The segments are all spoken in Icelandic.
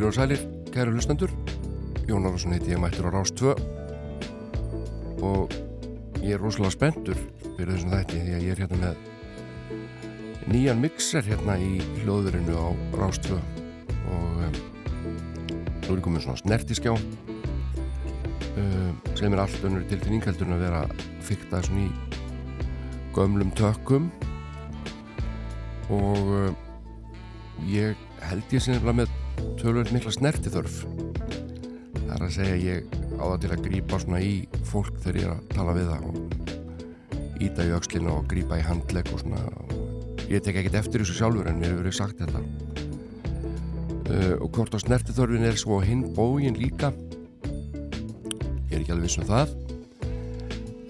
Heilur og sælir, kæru hlustendur. Jón Arvarsson heiti ég mættur á Rás 2 og ég er rosalega spenntur fyrir þessum þætti því að ég er hérna með nýjan mixer hérna í hljóðverinu á Rás 2 og um, nú er komið svona snertiskjá um, sem er allt önnur tilfinning heldur en að vera fyrta svona í gömlum tökum og um, ég held ég sem með tölvöld mikla snertithörf það er að segja ég á það til að grípa svona í fólk þegar ég er að tala við það og íta í aukslinu og grípa í handlegg og svona. Ég tek ekkert eftir þessu sjálfur en mér hefur verið sagt þetta. Uh, og hvort á snertithörfin er svo hinn bógin líka ég er ekki alveg viss um það.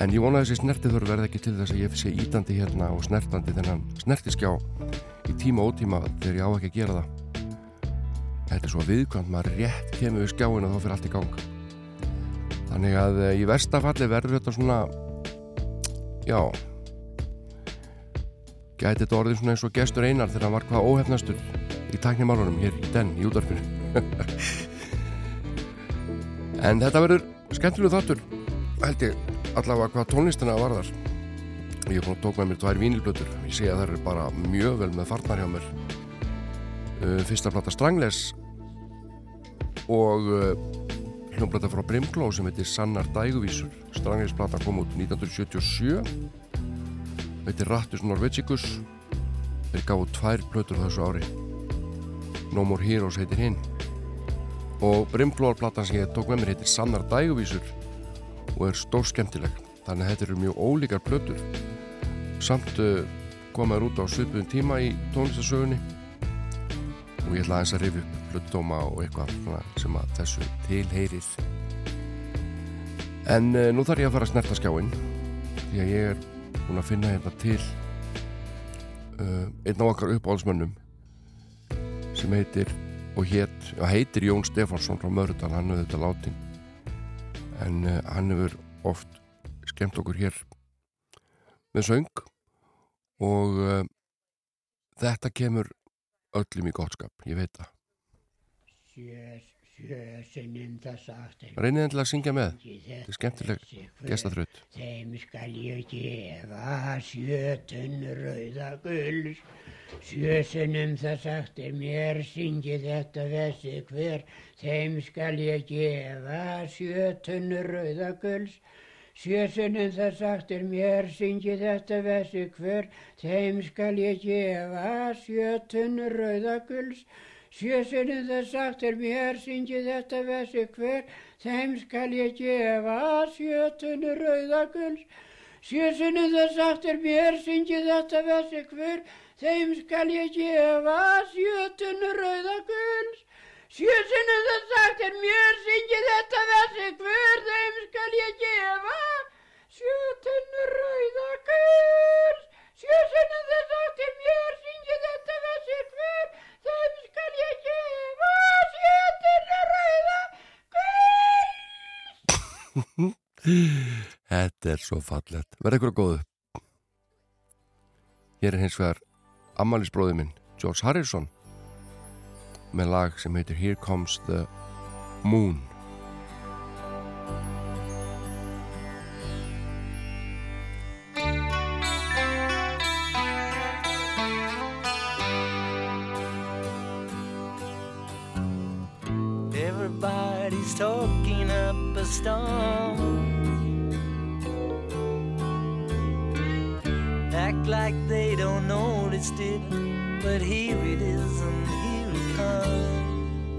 En ég vona að þessi snertithörf verði ekki til þess að ég sé ítandi hérna og snertandi þennan snertiskjá í tíma og ótíma þegar ég á ekki að gera það þetta er svo viðkvæmt, maður rétt kemur við skjáin og þá fyrir allt í gang. Þannig að í verstafalli verður þetta svona já gæti þetta orðið svona eins og gestur einar þegar hann var hvað óhefnastur í taknimálunum hér í den í útvarfinu en þetta verður skemmtilegu þáttur held ég allavega hvað tónlistina varðar. Ég tók með mér tvær vínilblötur ég að það er bara mjög vel með farnar hjá mér. Uh, fyrsta platta Strangles og uh, hljómblata frá Brimkló sem heitir Sannar dæguvísur. Strangles plata kom út 1977 heitir Rattus Norvegicus. Þeir gáðu tvær blötur þessu ári. No More Heroes heitir hinn. Og Brimkló platan sem ég tók með mér heitir Sannar dæguvísur og er stór skemmtileg þannig að þetta eru mjög ólíkar blötur samt uh, komaður út á svipuðum tíma í tónlistasögunni og ég ætla aðeins að rifja upp hlutóma og eitthvað sem að þessu tilheyrið. En uh, nú þarf ég að fara að snerta skjáin því að ég er búin að finna hérna til uh, einn á okkar uppáhaldsmönnum sem heitir og hétt, heitir Jón Stefánsson frá Mörðan, hann hefur þetta látin en uh, hann hefur oft skemmt okkur hér með söng og þetta kemur öllum í gottskap, ég veit það. Reynið endilega að syngja með. Þetta er skemmtileg gestaþraut Þeim skal ég gefa sjötun rauða gulls Sjösunum það sagt er mér syngi þetta þessi hver. Þeim skal ég gefa sjötun rauða gulls Sjösunum það sagt er mér syngi þetta þessi hver Þeim skal ég gefa sjötun rauða gulls Sjösunum það sagt er mér, syngi þetta vessi hver, þeim skal ég gefa sjötunu rauðaguls. Sjösunum það sagt er mér, syngi þetta vessi hver, þeim skal ég gefa sjötunu rauðaguls. Sjösunum það sagt er mér, syngi þetta vessi hver, þeim skal ég gefa sjötunu rauðaguls. Sjösunum það sagt er mér, syngi þetta vessi hver, þeim skal ég gefa sjötinu rauða gull. Þetta er svo fallett. Verð ykkur að góðu. Hér er hins vegar ammaliðsbróði minn, George Harrison, með lag sem heitir Here Comes the Moon. Everybody's talking up a storm. act like they don't notice it. But here it is, and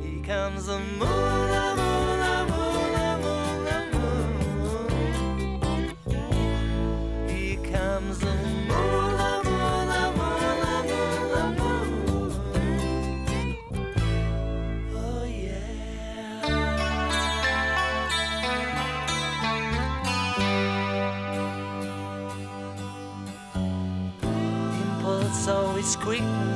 here comes. The moon, the moon, the moon, the moon, the moon. Here comes the moon, the moon, the moon, the moon, the moon. Oh yeah. Impulse always quickens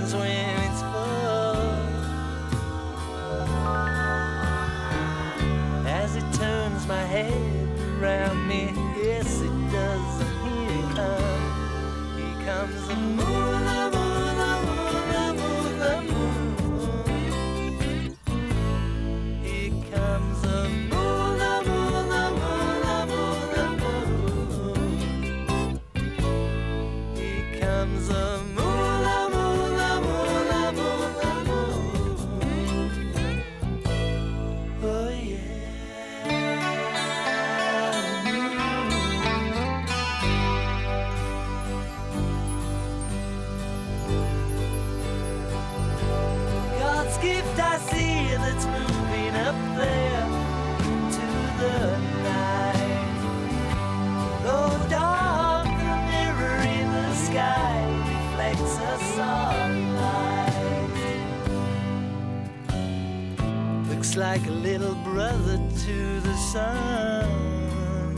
Like a little brother to the sun.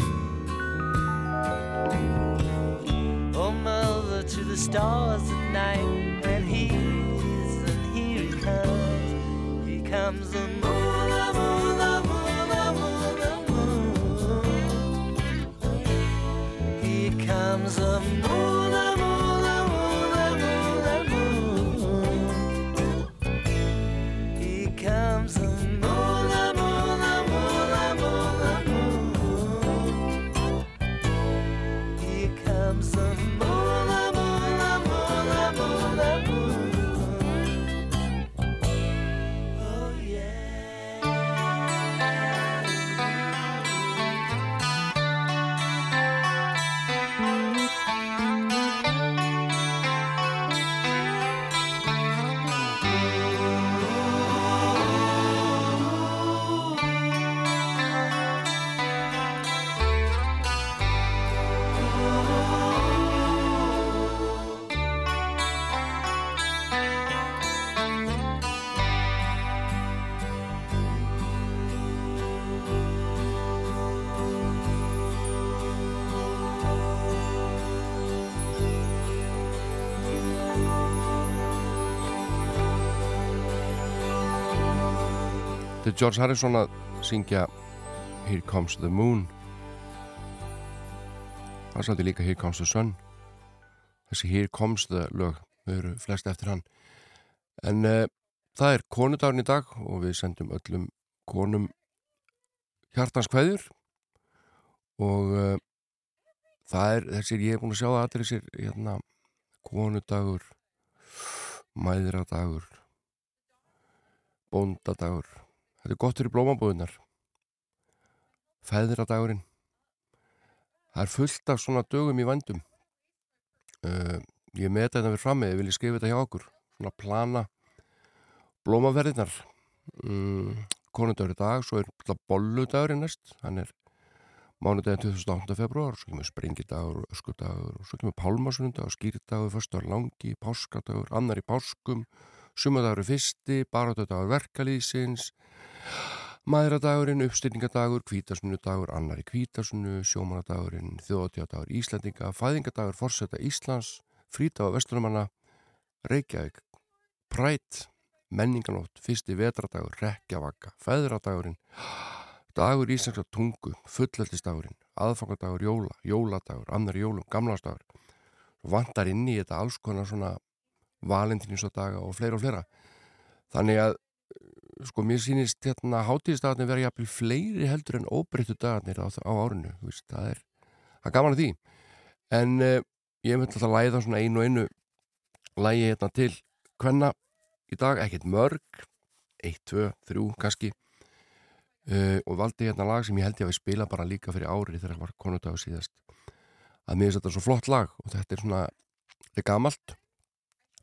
Oh, mother to the stars at night. And here George Harrison að syngja Here Comes the Moon. Það er svolítið líka Here Comes the Sun. Þessi Here Comes the lög þau eru flest eftir hann. En uh, það er konudagurinn í dag og við sendum öllum konum hjartans kveður og uh, það er þessir, ég er búin að sjá það allir þessir hérna, konudagur mæðradagur bóndadagur þetta er gott fyrir blómabúðunar feðradagurinn. Það er fullt af svona dögum í vandum uh, ég meta þetta við frammi ég vilja skrifa þetta hjá okkur? Svona plana blómaverðinar um, konundagur í dag svo er bolludagurinn næst. Hann er mánudaginn 2008. februar svo kemur springidagur, öskudagur svo kemur pálmasundagur, skýrdagur, förstar langi páskadagur, annar í páskum sumadagur fyrsti, barátödagur verkalýsins maðuradagurinn, uppstyrningadagur kvítasunnudagur, annar í kvítasunnu sjómanadagurinn, þjóðatíðadagur Íslandinga fæðingadagur, forsetta Íslands frítagur vestunumanna Reykjavík, Prætt menninganótt, fyrsti vetradagur rekjavaka, feðradagurinn dagur íslenska tungu fullöldistagurinn, aðfangadagur jóla jóladagur, annar jólum, gamlastagur vantar inn í þetta alls konar svona valendinusadaga og fleira og fleira. Þannig að sko mér sýnist hérna hátíðistagarnir verið jafnvel fleiri heldur en óbreyttu dagarnir á, á árinu, veist, það er það er gaman að því. En eh, ég myndi alltaf að læða svona einu og einu lægi hérna til hvenna í dag, ekkert mörg eitt, tvö, þrjú, kannski. Eh, og valdi hérna lag sem ég held ég að við spila bara líka fyrir ári þegar það var konudagur síðast. Að mér finnst þetta svo flott lag og þetta er svona, þetta er gamalt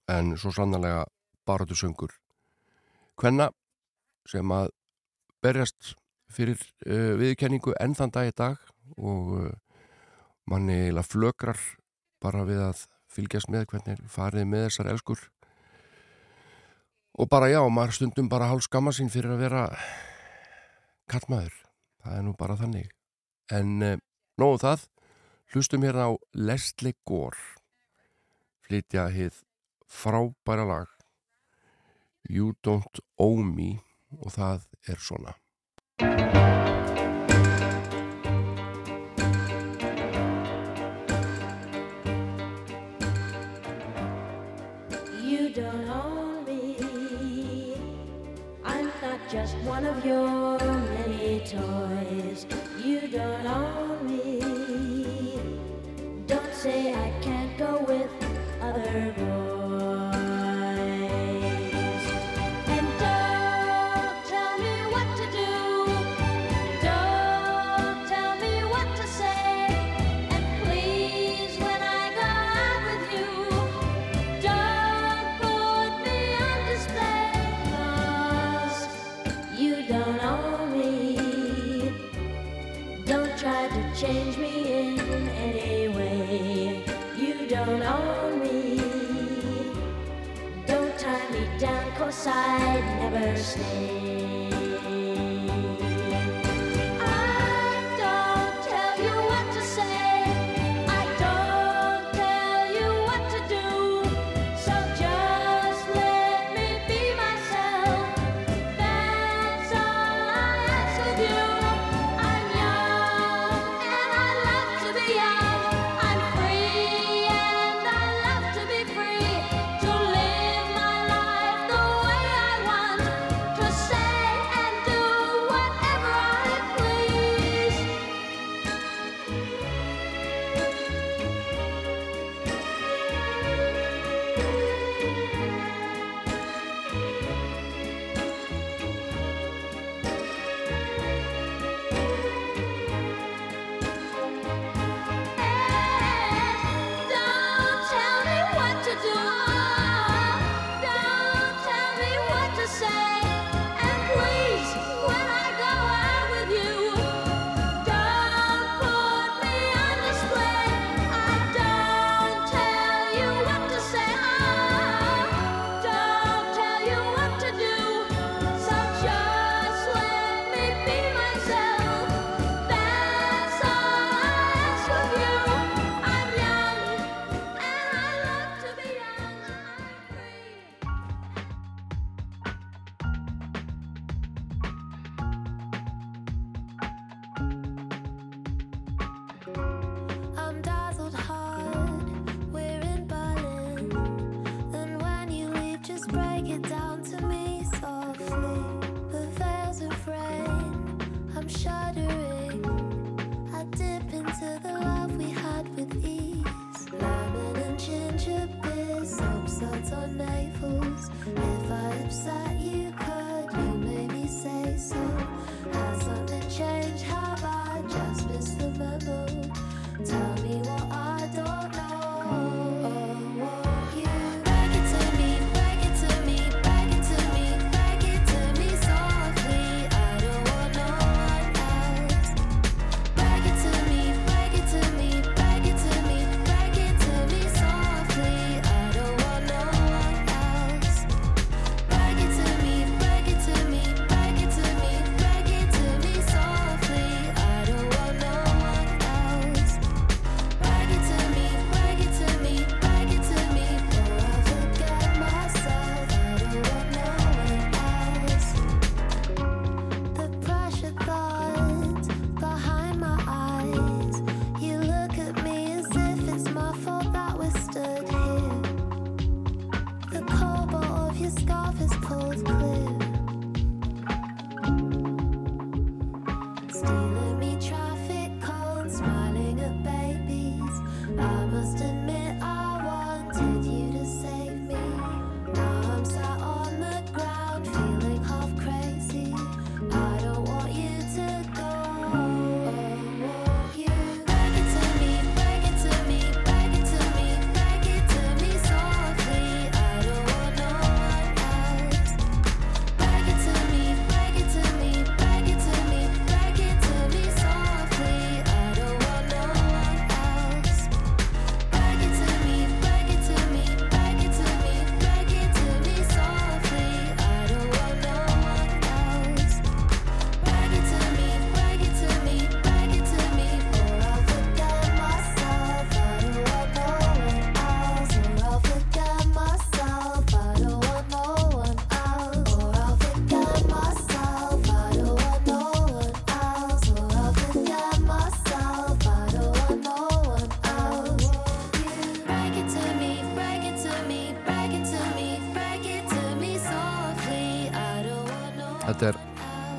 en svo sannlega baratu söngur hvenna sem að berjast fyrir eh, uh, viðkenningu enn þann dag í dag og uh, manni eila flögrar bara við að fylgjast með hvernig farið með þessar elskur. Og bara já, maður stundum bara hálf skamma sín fyrir að vera kallmaður, það er nú bara þannig. En eh, uh, nóðu um það. Hlustum hérna á Leslie Gore. Flytja hið frábæra lag. You Don't Owe Me og það er svona. You don't owe me. I'm not just one of your many toys. You don't owe me side never stay.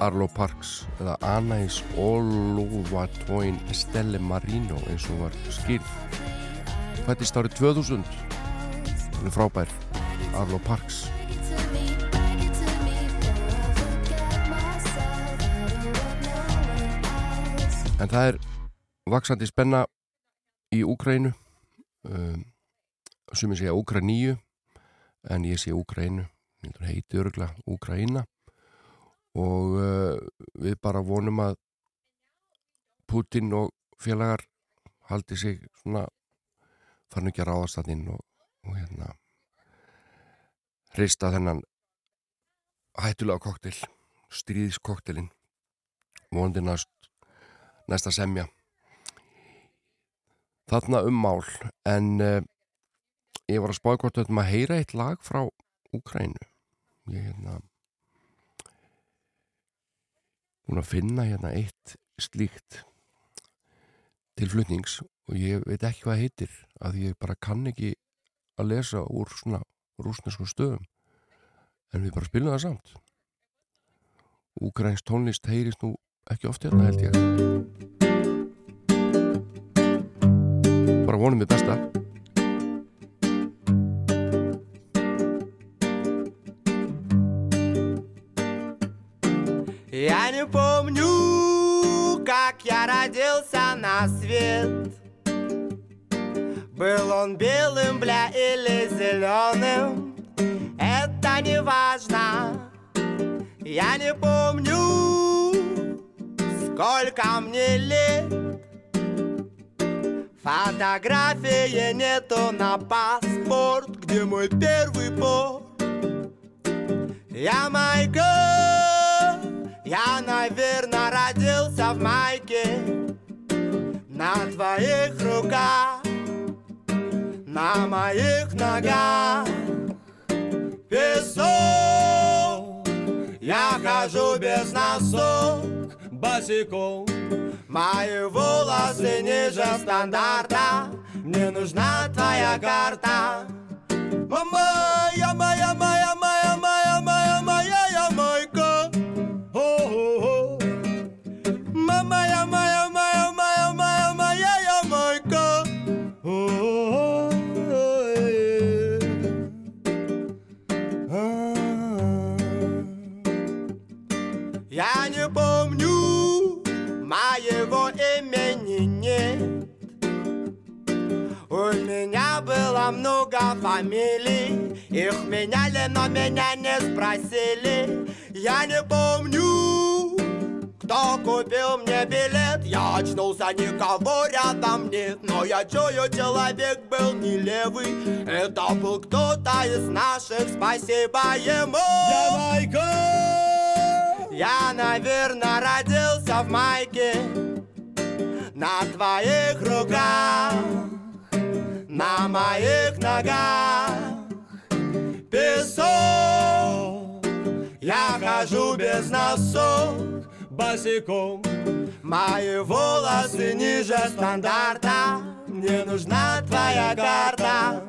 Arlo Parks eða Anais Oluwatoin Stelle Marino eins og var skýrð. Fættist árið 2000. Hún er frábær. Arlo Parks. En það er vaksandi spenna í Úkrænu. Um, Sumir segja Úkraníu en ég sé Úkrænu. Þetta heiti örugla Úkræna og uh, við bara vonum að Putin og félagar haldi sig svona fann ekki að ráðast það inn og, og hérna reista þennan hættulega koktel stríðskoktelin vondi næst næsta semja. Þarna um mál en uh, ég var að spáði hvort þetta maður heyra eitt lag frá Úkrænu ég hérna búin að finna hérna eitt slíkt til flutnings og ég veit ekki hvað heitir að ég bara kann ekki að lesa úr svona rúsneskum stöðum. En við bara spilum það samt. Úkrænsk tónlist heyrist nú ekki oft hérna held ég. Bara vonum við besta не помню, как я родился на свет. Был он белым, бля, или зеленым Это не важно Я не помню, сколько мне лет. Фотографии нету на паспорт Где мой первый порт Я Майкл, я, наверное, родился в майке На твоих руках, на моих ногах. Песок, я хожу без носок. Босиком. Мои волосы ниже стандарта. Мне нужна твоя карта. Моя, моя, моя, моя, было много фамилий. Их меняли, но меня не спросили. Я не помню, кто купил мне билет. Я очнулся, никого рядом нет. Но я чую, человек был не левый Это был кто-то из наших, спасибо ему. Я Майкл! Я, наверное, родился в майке На твоих руках на моих ногах песок. Я хожу без носок, босиком. Мои волосы ниже стандарта. Мне нужна твоя карта.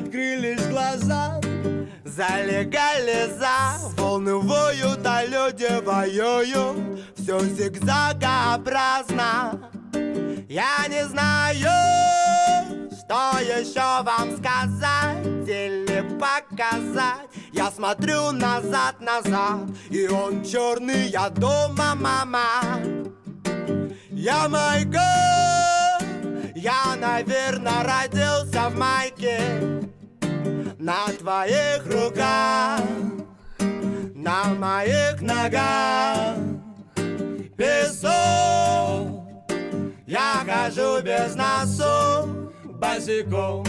Открылись глаза За. Легализа Волны воют, а люди воюют. Все зигзагообразно. Я не знаю, что еще вам сказать или показать. Я смотрю назад, назад И он черный, я дома, мама. Я майка Я, наверное, родился в майке На твоих руках На моих ногах. Песок я хожу без носу, босиком.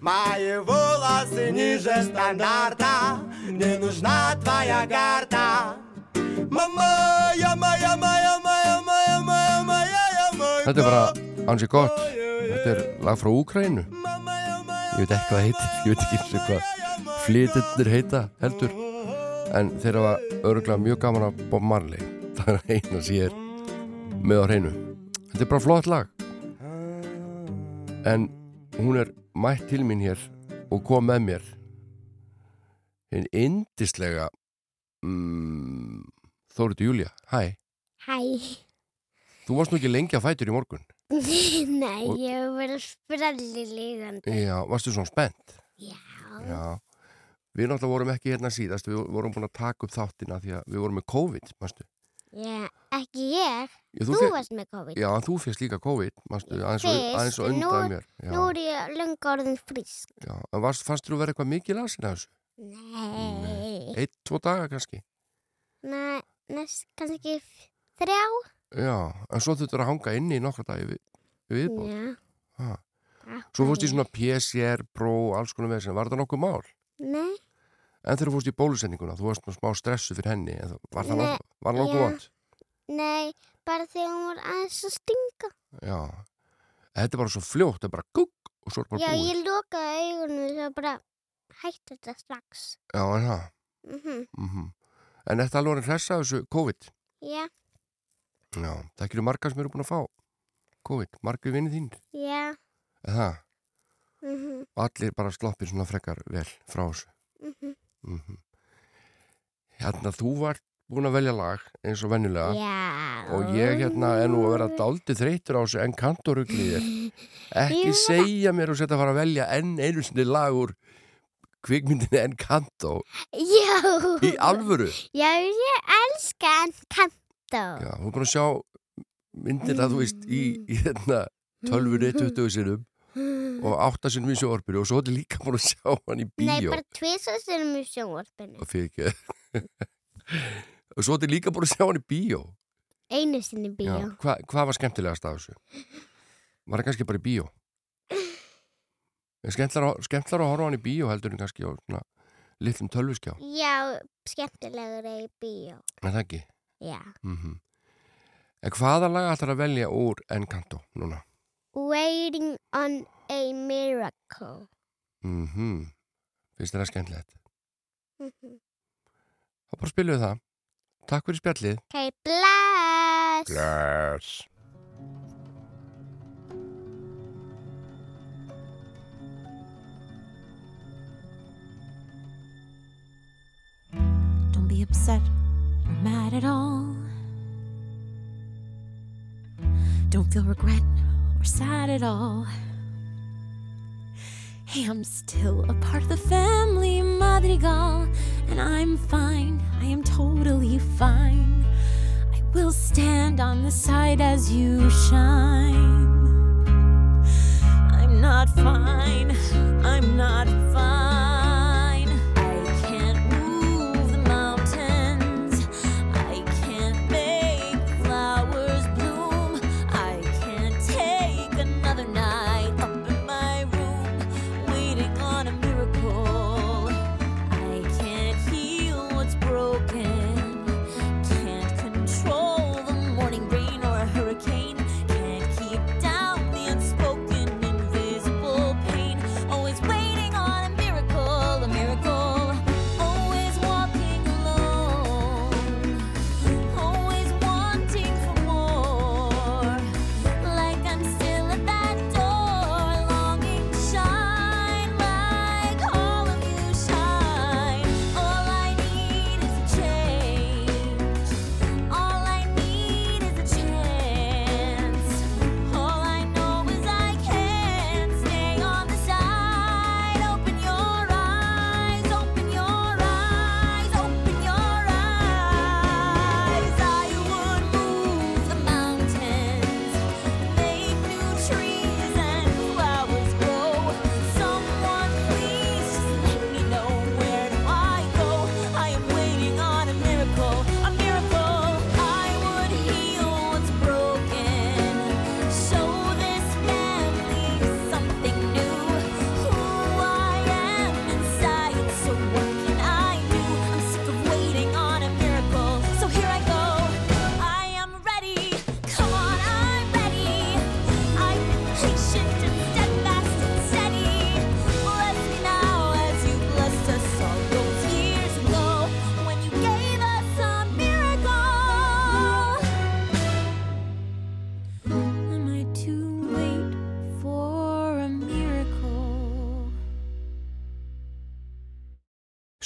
Мои волосы ниже стандарта. Мне нужна твоя карта. Моя, моя, моя, моя, моя, моя, моя, я Þetta er bara майка ansi gott. Þetta er lag frá Úkrænu Ég veit ekki hvað heitir. Ég veit ekki eins og hvað flytundir heita heldur. En þeir hafa örgulega mjög gaman að Bob Marley. Það er eina sem ég er með á hreinu. Þetta er bara flott lag. En hún er mætt til mín hér og kom með mér. Hinn indislega mm, Þóriði Júlia, hæ. Hæ. Þú varst nú ekki lengi að fætur í morgun Nei, Og- ég hef verið sprelli lígandi. Já, varstu svona spennt? Já. Já. Við náttúrulega vorum ekki hérna síðast, við vorum búin að taka upp þáttina því að við vorum með COVID, mástu. Já, ekki ég. Já, Þú, fe- varst með COVID. Já, þú fyrst líka COVID, mástu, aðeins og, aðeins og nú- undan mér. Já, Nú er ég löngu orðin frísk. já. En varst, fannst þú vera eitthvað mikið lasin af þessu? Nei. Eitt, tvo daga kannski? Nei, næst kannski þrjá. Já, en svo þurftur að hanga inni í nokkra dagi við, við viðbóð. Já. Ha. Svo fórst í svona PCR, Pro, alls konar með þessu. Var þetta nokkuð mál? Nei, En þegar fórst í bólusendinguna, þú varst með smá stressu fyrir henni, en það- var það nokkuð, var það já. vant? nei, bara þegar hún var aðeins að stinga. Já. Þetta er bara svo fljótt, þetta er bara gugg og svo er bara Já, búið. ég lokaði augunum svo bara hætti þetta strax. Já, en það. Mhm. Mm En þetta alveg að hressa af þessu COVID? Já, Já, það ekki margar sem eru búin að fá COVID, margar vinnið þín. já. Það? Mhm. Og allir bara sloppið svona frekar vel frá þessu. Mhm. Mm Hérna, þú var búin að velja lag eins og venjulega. Já. Og ég hérna er nú að vera dálítið þreytur á þessu en kantoruglið er. Ekki var- segja mér og setja að fara að velja enn einu sinni lag úr kvikmyndinni en kantó. Já. Í alvöru. Já, ég elska Encanto. Já, þú er búin að sjá myndir að þú veist í, í hérna tölvunni 20 sinum og 8 sinum í sjóarpinu og svo er líka búin að sjá hann í Nei, bíó bara tvisar sinum í sjónvarpinu. og fyrir ekki og svo er líka búin að sjá hann í bíó Einu sinni í bíó. Já, hva, hvað var skemmtilegast af þessu? Var það kannski bara í bíó? Skemmtlar að, horfa hann í bíó heldur en kannski á litlum tölvuskjá Já, skemmtilegur er í bíó. er það ekki? Já. Mm En hvaða lag ætlar að velja úr Encanto núna? Waiting on a miracle. Mm -hmm. Finnst þér það skemmtilegt? Mhm. Þá bara spilum við það. Takk fyrir spjallið. Ok, bless. Bless. Don't be upset mad at all. Don't feel regret or sad at all. Hey, I'm still a part of the family, Madrigal, and I'm fine. I am totally fine. I will stand on the side as you shine. I'm not fine. I'm not fine.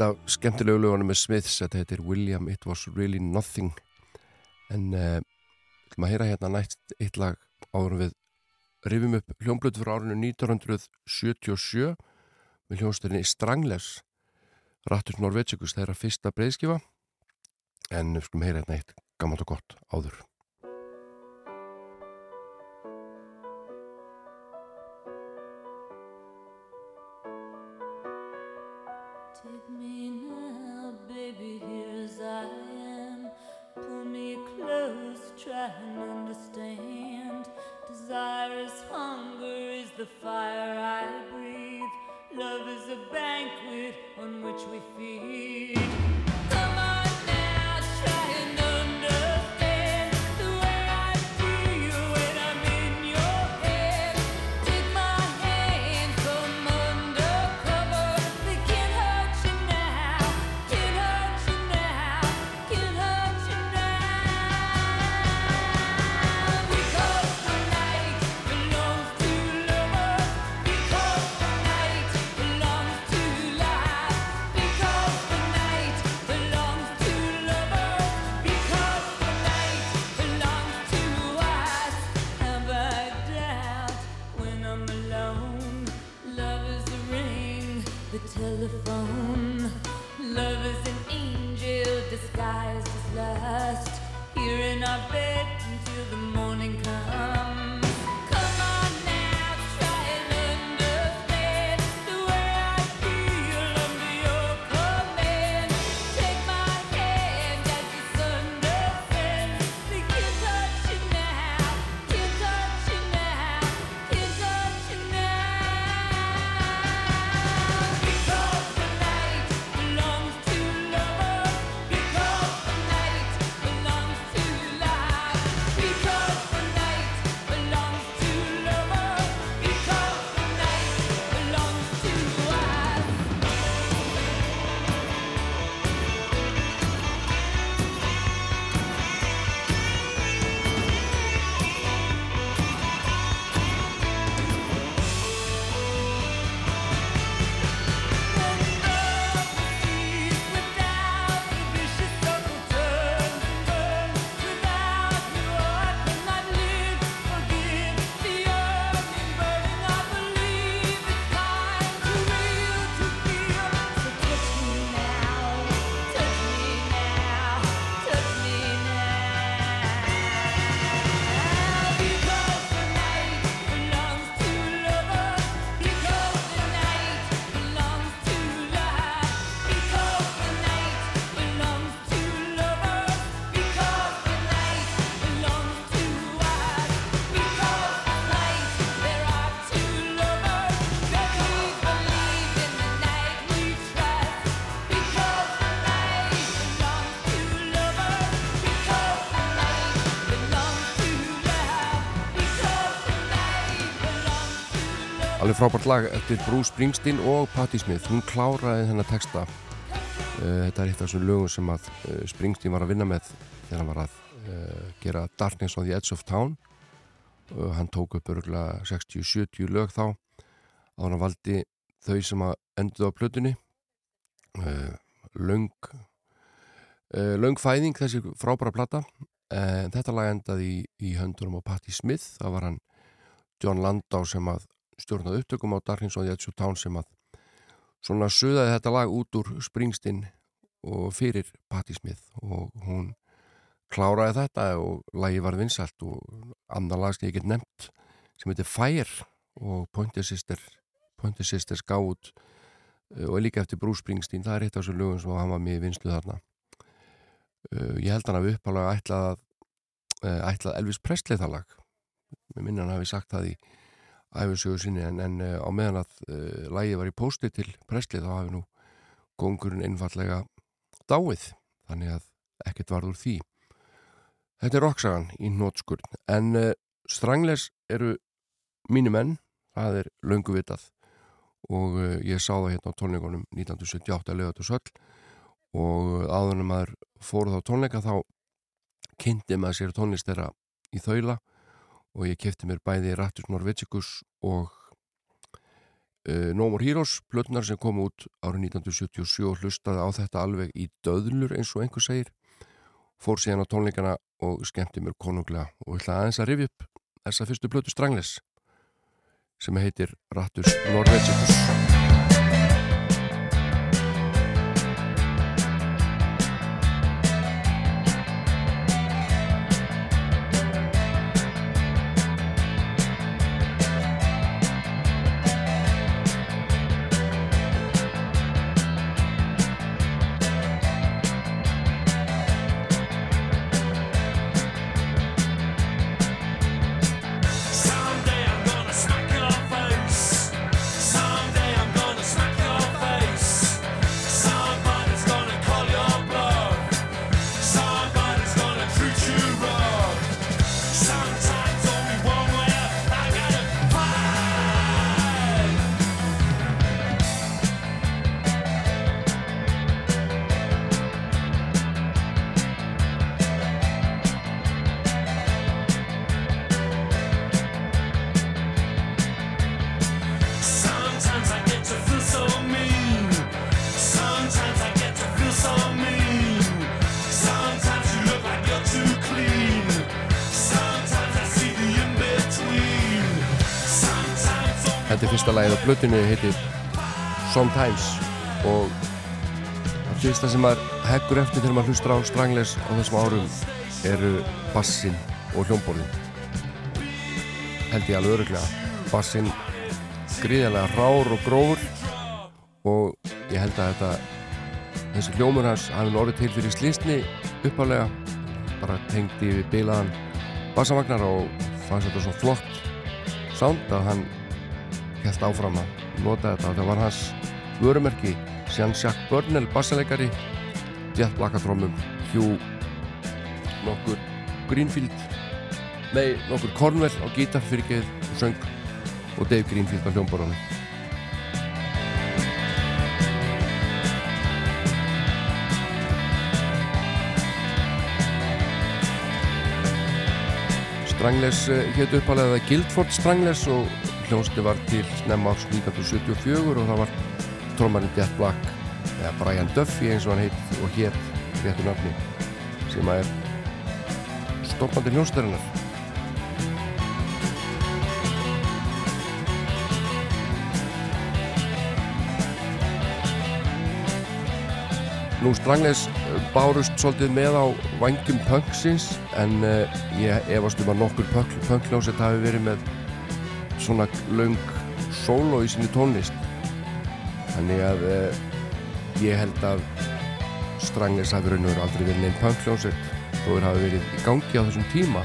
eitt af skemmtilegu lögunum með Smiths þetta heitir William It Was Really Nothing. En eh, uh, maður heyra hérna nætt eitt lag árum við rifjum upp hljómblut frá árinu 1977 með hljómsdurinn í Stranglers Rattus Norvegikus þeirra fyrsta breyðskifa en við skulum heyra hérna eitt gammalt og gott áður. Take me now, baby, here as I am. Pull me close, try and understand. Desire is hunger, is the fire I breathe. Love is a banquet on which we feed. telephone. Love is an angel disguised as lust. Here in our bed. Frábært lag eftir Bruce Springsteen og Patti Smith. Hún kláraði þennan texta. Uh, þetta er eitt af þessum lögum sem að uh, Springsteen var að vinna með þegar hann var að uh, gera Darkness on the Edge of Town. Hann tók upp örgulega 60-70 lög þá og hann valdi þau sem að enduð á plötunni. Löng, uh, löng fæðing þessi frábæra plata. En þetta lag endaði í, í höndunum á Patti Smith. Það var hann John Landau sem að stjórnaði upptökum á Darkness on the Edge of Town sem að svona suðaði þetta lag út úr Springsteen og fyrir Patti Smith og hún kláraði þetta og lagi var vinsalt og annar lag sem ég get nefnt sem heitir Fire og Pointer Sister Pointer Sisters gá út uh, og líka eftir Bruce Springsteen. Það er eitt af þessu lögum sem hann var með í vinslu þarna. Uh, ég held hann að við ætlað, uh, ætlað Elvis Presley það lag. Mér minna hann hafi sagt það í æfisögu sinni en, en uh, á meðan að uh, lægi var í pósti til Presley þá hafi nú gongurinn einfallega dáið þannig að ekkert varður því. Þetta er rocksagan í nótskurn en uh, Strangles eru mínu menn, það er löngu vitað. Og ég sá það hérna á tónleikonum 1978 að lögatu söll og áður en maður fóruð á tónleika þá kynnti maður sér tónlist þeirra í þaula og ég kefti mér bæði Rattus Norvegicus og uh, No More Heroes plötnar sem kom út árið 1977 og hlustaði á þetta alveg í döðlur eins og einhver segir. Fór síðan á tónleikana og skemmti mér konunglega og ætla aðeins að rifja upp þessa fyrstu plötu Strangles sem heitir Rattus Norvegicus heggur eftir þegar maður hlustar á Strangles á þessum árum eru bassin og hljómborðin. Held ég alveg öruglega bassin gríðarlega rár og grófur og ég held að þetta þessi hljómur hans hafi orðið til fyrir slísni uppalega bara tengdi við bilaðan bassavagnar og fannst þetta svo flott sound að hann held áfram að nota þetta. Og það var hans vörumerki Jean-Jacques Burnell bassaleikari Jet Blakatrómum Hugh nokkur Greenfield nei, nokkur Cornwell á gítar fyrir geð og söng og Dave Greenfield á hljómborðanum Strangles hétt uppalega Guildford Strangles og hljónsti var til snemma árs 1974 og það var trómarinn Jet Black eða Brian Duffy eins og hann heit og hér réttu nafni sem að er stoppandi hljónstarinnar Nú Strangles bárust svolítið með á vangjum punksins en uh, ég efast um að nokkur punk, punkljóset hafi verið með svona laung solo í sinni tónlist. Þannig að uh, ég held að Strangles hafi raun og veru aldrei verið neinn punkljóset þó þeir hafi verið í gangi á þessum tíma.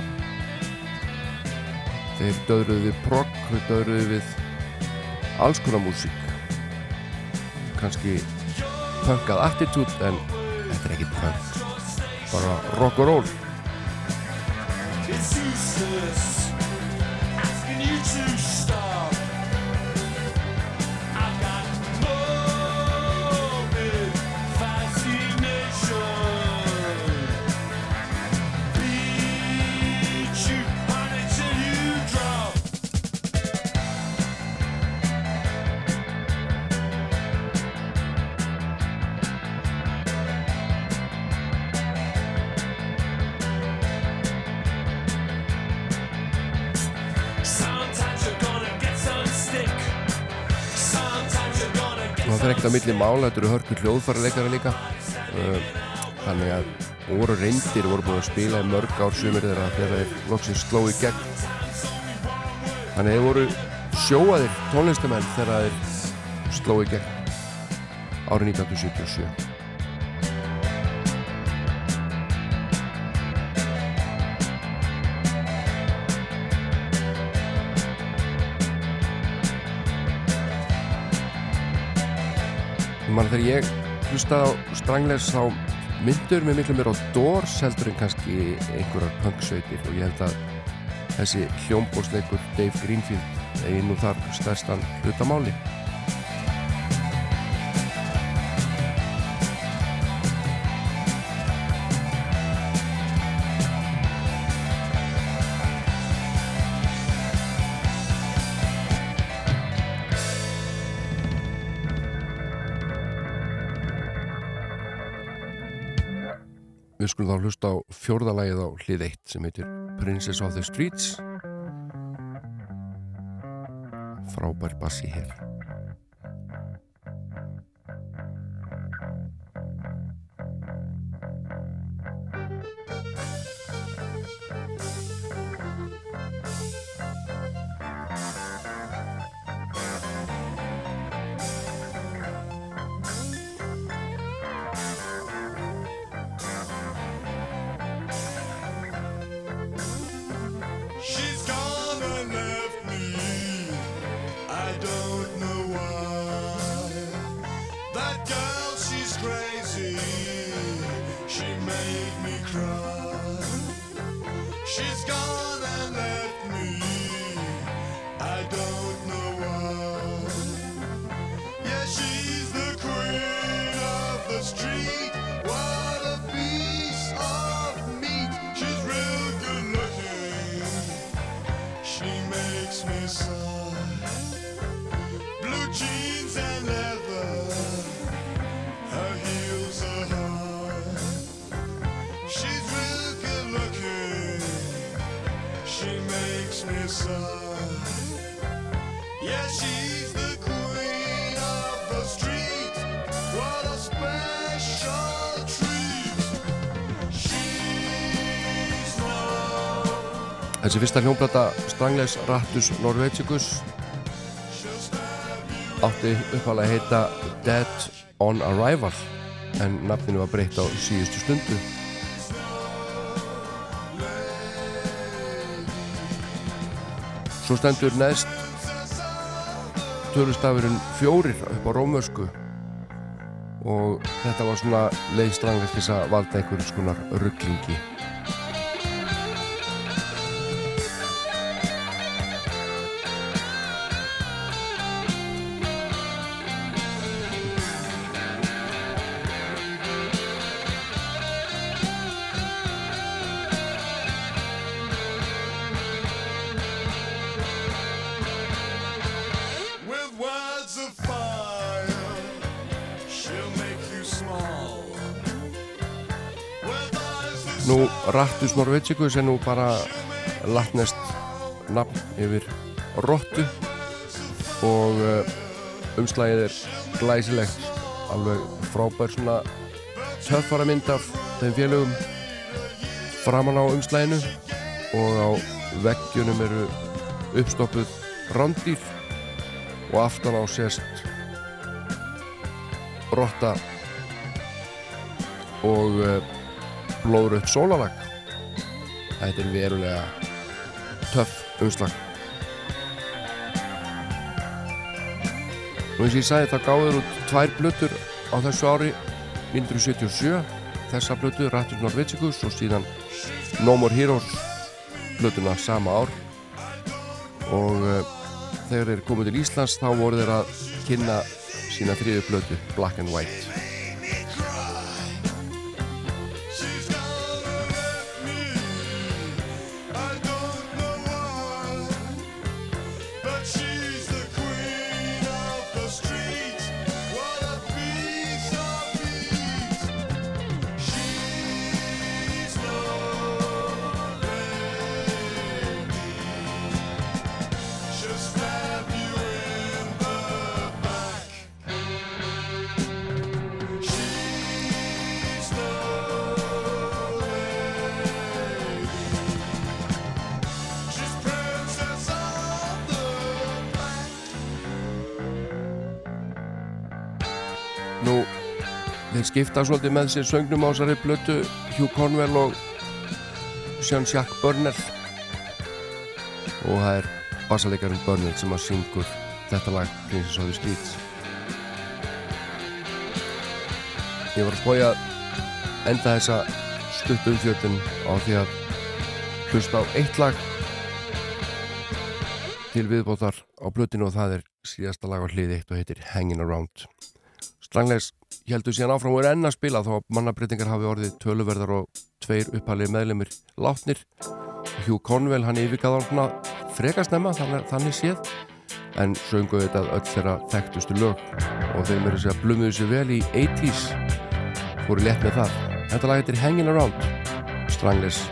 Þeir döðruðu við progg, þeir döðruðu við alls konar músík. Kannski punkað attitude en þetta er ekki punk bara rock and roll milli mála, þetta eru hörkur hljóðfæra leikara líka. Uh, þannig að voru reyndir voru búin að spila í mörg ár sumir þeirra þegar þeir loksins sló í gegn. Þannig að þeir voru sjóaðir tónlistamenn þegar þeir sló í gegn árið 1977 mann þegar ég hlustaði á Stranglers þá myndur mér miklu mér á Doors heldur en kannski einhverjar punksveitir og ég held að þessi hljómbórsleikur Dave Greenfield eigi nú þar stærstan hlutamáli Við skulum þá hlusta á fjórðalagið á hlið 1 sem heitir Princess of the Streets. Frábær bassi hér Þessi fyrsta hljómblata Stranglers Rattus Norvegicus átti uppalega að heita Dead on Arrival en nafninu var breytt á síðustu stundu. Svo stendur neðst tölustafurinn fjórir upp á rómörsku og þetta var svona leið Stranglers til þess að valda einhverjum skonar rugglingi Rattus Norvegicus er nú bara latnest nafn yfir rottu. Og uh, umslægið er glæsilegt. Alveg frábær svona töffara mynd af þeim félögum framan á umslæginu og á veggjunum eru uppstoppuð rándýr. Og aftan á sést rotta og uh, blóðrött sólalag þetta er verulega töff umslag. Nú eins og ég sagði það gáður út tvær blöttur á þessu ári 1977 þessa blöttu Rattur Norvegicus og síðan No More Heroes blöttuna sama ár. Og uh, þegar þeir komið til Íslands þá voru þeir að kynna sína þriðu blöttu Black and White skipta svolítið með sér söngnum á þessari blötu Hugh Conwell og Jean-Jacques Burnell og það er basalegarinn Burnell sem að syngur þetta lag Princess of the Streets. Ég var að spója enda þessa stutt umfjöldin á því að hlusta á eitt lag til viðbótar á blötinu og það er síðasta lag á hlið eitt og heitir Hangin' Around. Stranglegs heldur síðan áfram og er enn að spila þá mannabreitingar hafi orðið töluverðar og tveir upphælið meðlemið látnir. Hugh Conwell hann yfirgað orðna frekastemma þannig, þannig séð en söngu þetta öll þeirra þekktustu lög. Og þeim eru sér að blömuðu sér vel í 80's voru lett með það. Þetta lag heitir Hangin' Around. Strangless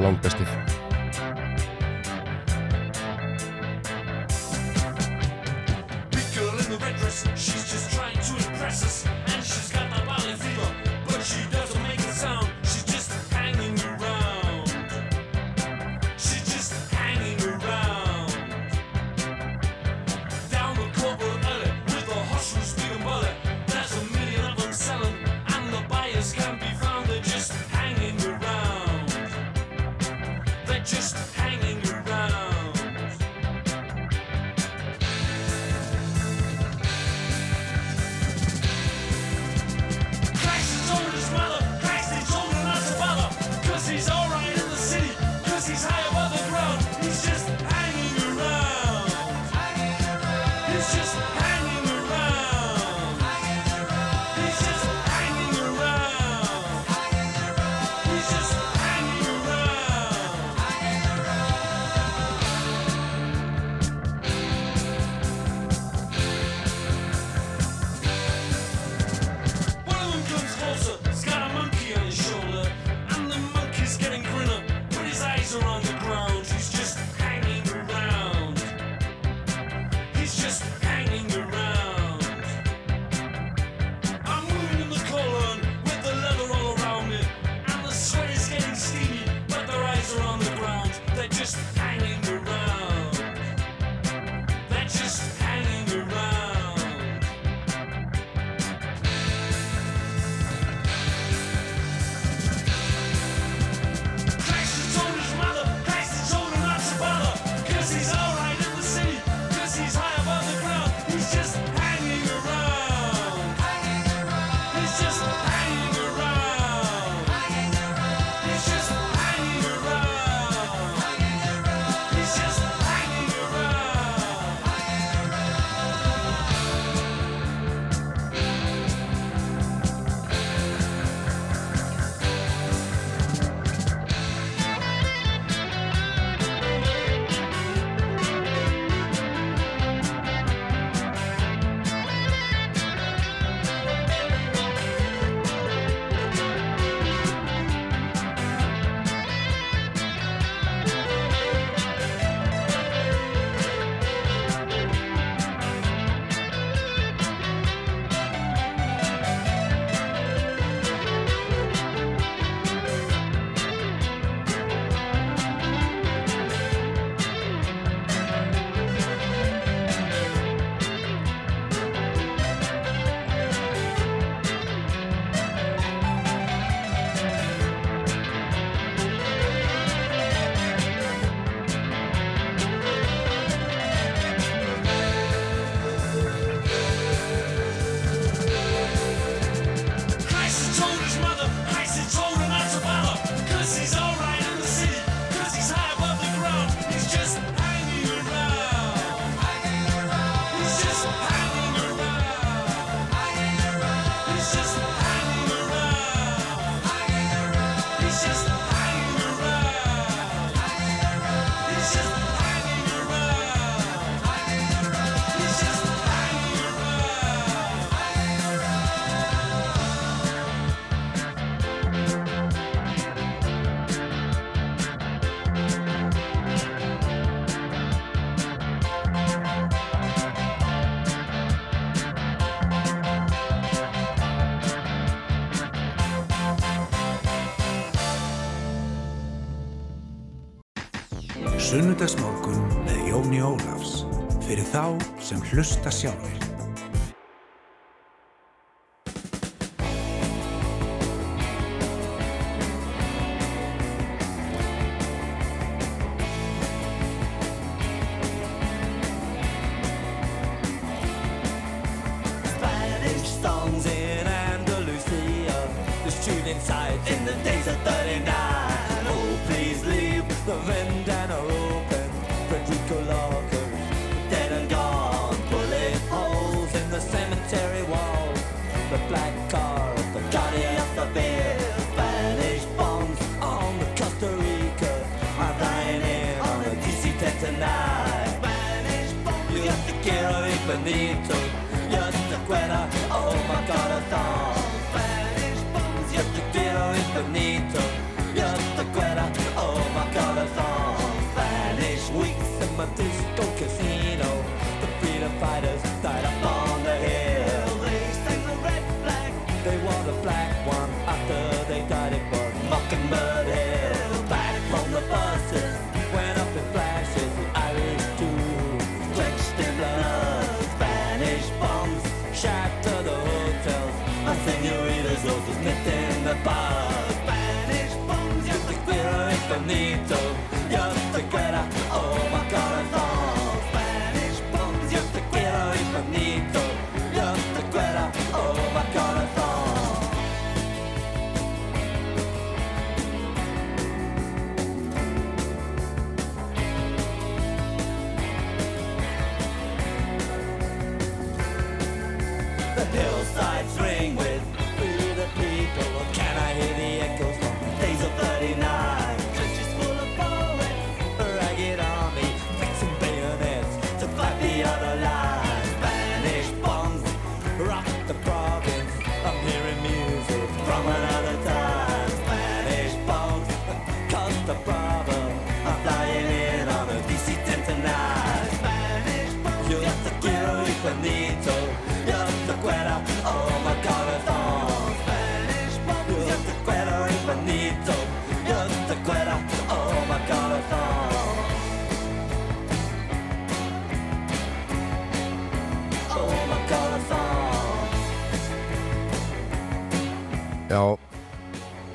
langbestir. þá sem hlusta sjálf. benito, just a quitter. Oh my god, a thought.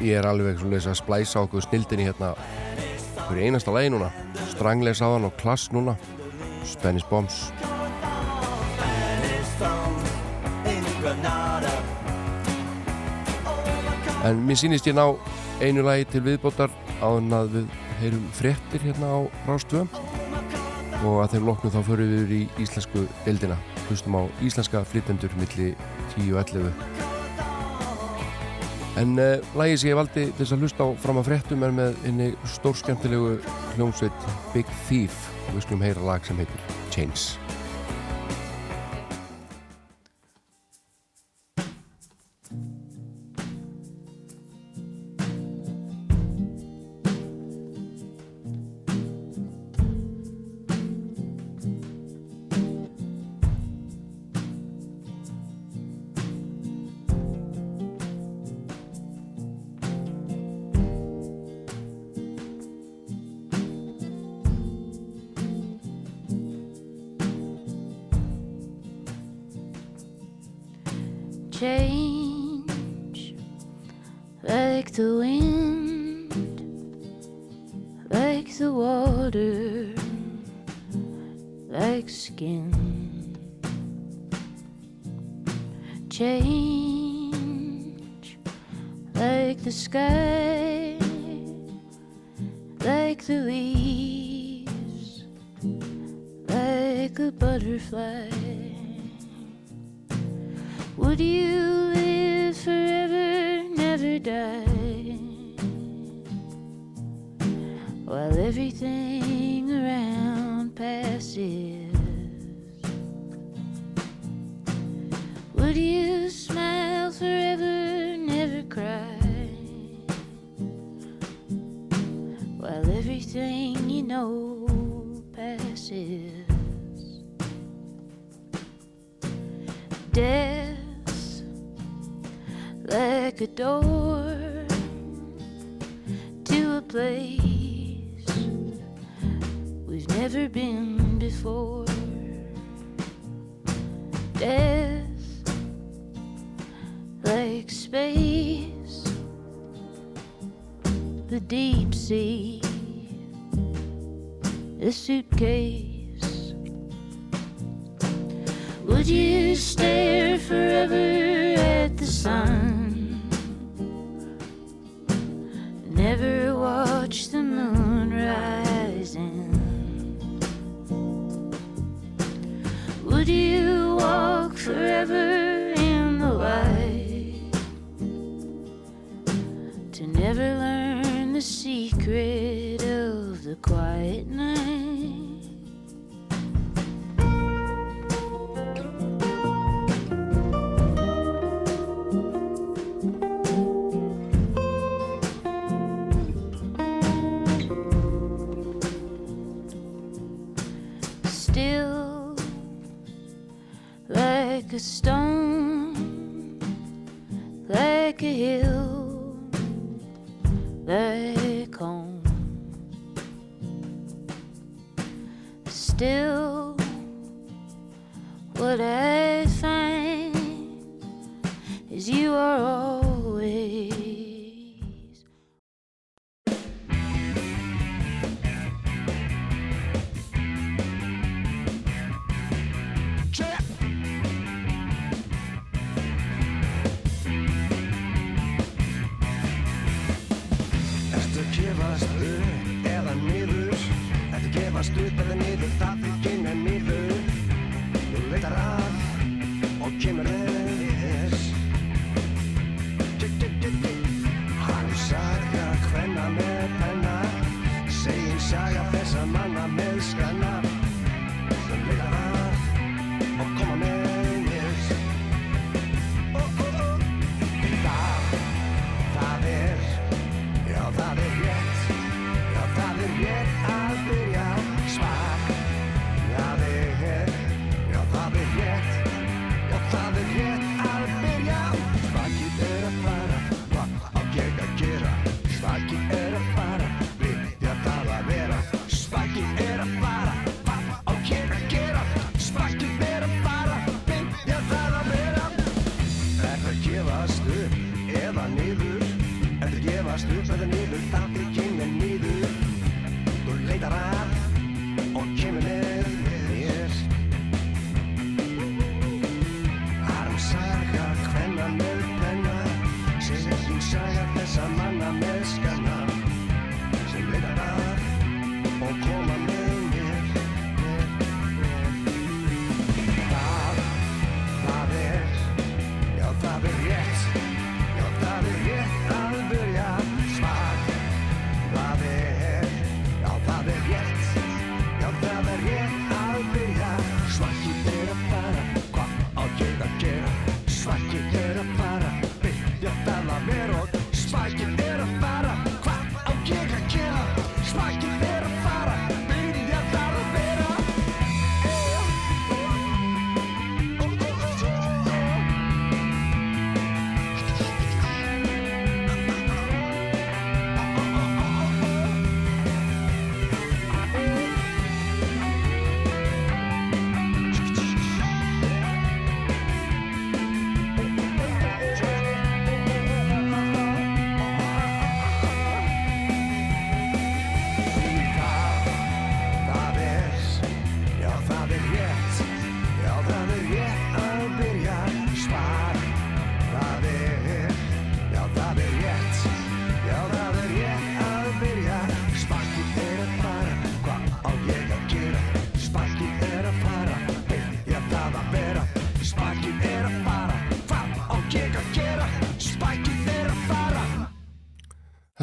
ég er alveg svona þess að splæsa okkur snildinni hérna. Fyrir einasta lagi núna Strangleis á hann og Klass núna. Spanish Bombs. En mér sýnist ég ná einu lagi til viðbótar áðan að við heyrum frettir hérna á Rástvöðum og að þeim loknu þá förum við í íslensku eldina hlustum á íslenska flytendur millir 10 og 11 En eh, uh, lægi sem ég valdi til þess að hlusta á fram að fréttum er með einni stórskemmtilegu hljómsveit Big Thief. Og við skulum heyra lag sem heitir Chains. change like the wind, like the water, like skin. Change like the sky, like the leaves, like a butterfly do you.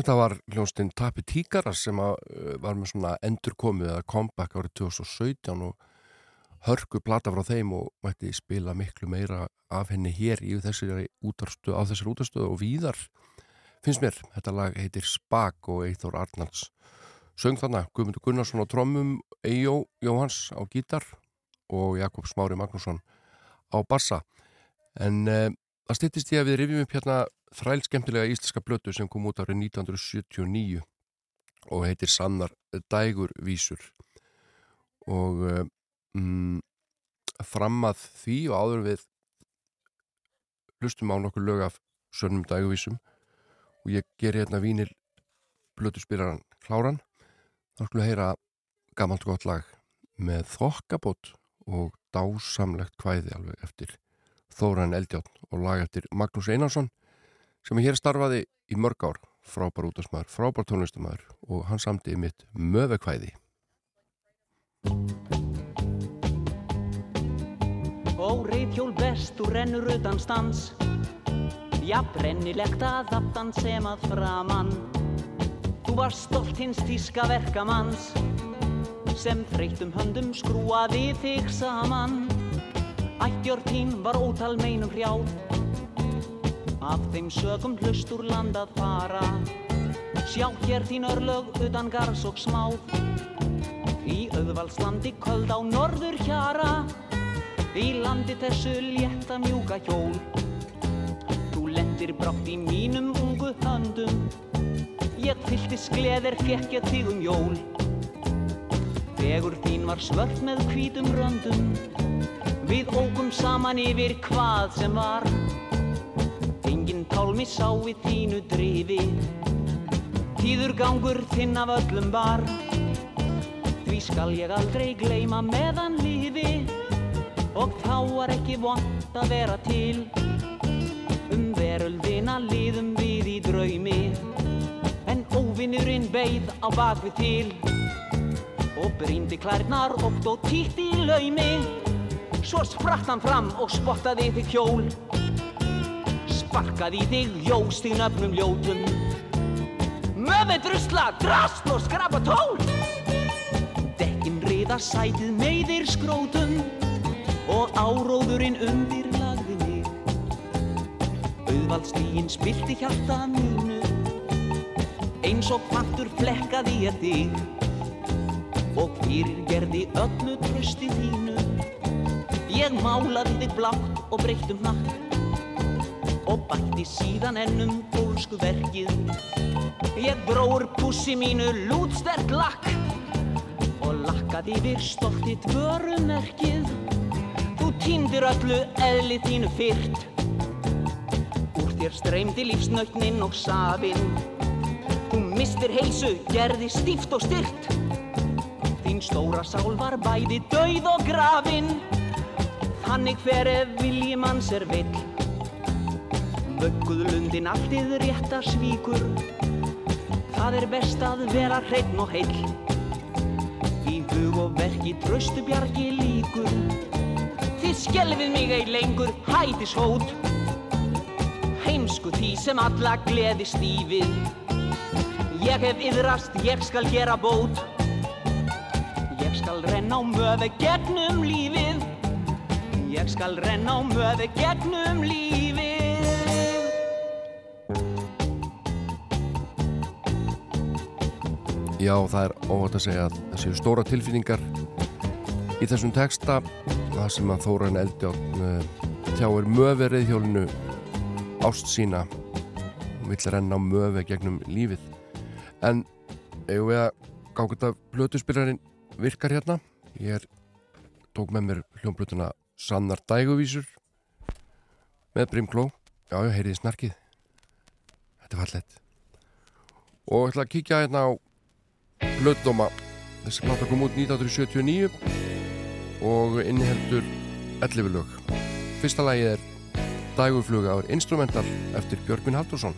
Þetta var hljónstinn Tapi Tíkara sem að, uh, var með svona endurkomið eða comeback árið 2017 og hörku plata frá þeim og mætti spila miklu meira af henni hér í þessari útarstöð, á þessari útarstöðu og víðar finnst mér. Þetta lag heitir Spak og Eithor Arnalds söng þarna Guðmundur Gunnarsson á trommum Eyjó Jóhans á gítar og Jakob Smári Magnússon á bassa en uh, það styttist ég að við rifjum upp hérna þræl skemmtilega íslenska blötu sem kom út árið 1979 og heitir Sannar Dægurvísur og um, fram að því og áður við hlustum á nokkur lög af sönnum dægurvísum og ég ger hérna vínil blötu spyraran kláran þá skulum við heyra gammalt gott lag með þokkabót og dásamlegt kvæði alveg eftir Þóran Eldjátt og lag eftir Magnús Einarsson sem hér starfaði í mörg ár frábær útastmaður, frábær tónlistamæður og hann samti mitt mövekvæði Ó, reyðhjól best og rennur utan stans Já, brennilegt að aftan sem að framann Þú var stolt hins tíska verkamanns sem þreyttum höndum skrúaði þig saman. Ættjör þín var ótal meinum hrjáð, af þeim sögum hlust úr land að fara. Sjá hér þín örlög utan gars og smáð, í auðvaldslandi köld á norður hjara, í landi þessu létta mjúka hjól. Þú lendir brátt í mínum ungu höndum, ég fylltist gleðir fekk ég þig um jól. Vegur þín var svört með hvítum röndum Við ókum saman yfir hvað sem var Engin tálmi sá við þínu drifi. Tíður gangur þinn af öllum var. Því skal ég aldrei gleyma meðan lífi. Og þá var ekki vont að vera til. Um veröldina liðum við í draumi. En óvinnurinn beið á bakvið til. Og brýndi klærnar oft og títt í laumi. Svo spratt hann fram og spottaði þig hjól Sparkaði í þig jóstíð nöfnum ljótum. Möfi drusla, drast og skrapa tól. Dekkin riða sætið meiðir skrótum. Og áróðurinn undir lagði mig. Auðvaldstígin spilti hjarta mínu. Eins og kvartur flekkaði ég þig. Og fyrir gerði öllu trösti þínu. Ég málaði þig blátt og breyttum hnakk og bætti síðan ennum pólsku verkið. Ég dróur pussi mínu lútstert lakk og lakkaði yfir stoltið vörumerkið Þú týndir öllu eðli þínu fyrt Úr þér streymdi lífsnautnin og safinn. Þú mistir heilsu, gerði stíft og styrt Þín stóra sál var bæði dauð og grafin. Þannig hver ef vilji manns er vill Vögguð lundin alltið rétta svíkur. Það er best að vera hreinn og heill. Í hug og verki tröstu bjargi líkur. Þið skelfið mig ei lengur hætis hót Heimsku því sem alla gleði stífið. Ég hef yðrast, ég skal gera bót. Ég skal renna á möfi gegnum lífið. Ég skal renna á möfi gegnum lífið Já, það er óvægt að segja að það séu stóra tilfinningar í þessum texta. Það sem að Þóran Eldjárn uh, tjáir möfi reyðhjólinu ást sína. Og vill renna á möfi gegnum lífið. En eigum við að gáða þetta blötuspillarinn virkar hérna? Ég er, tók með mér hljómblötuna Sannar Dæguvísur. Með Brimkló já, já, heyriði snarkið. Þetta er fallett og ég ætla að kíkja hérna á Blöddóma. Þessi plata kom út 1979 og inniheldur 11 lög. Fyrsta lagi er Dægufluga ár instrumental eftir Björgvin Haldursson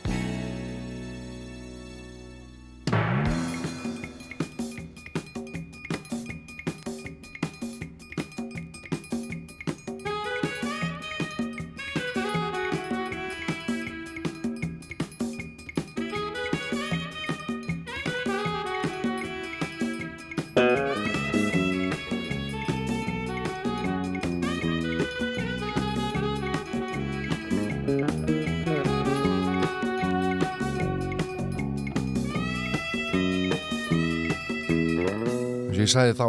ég sagði þá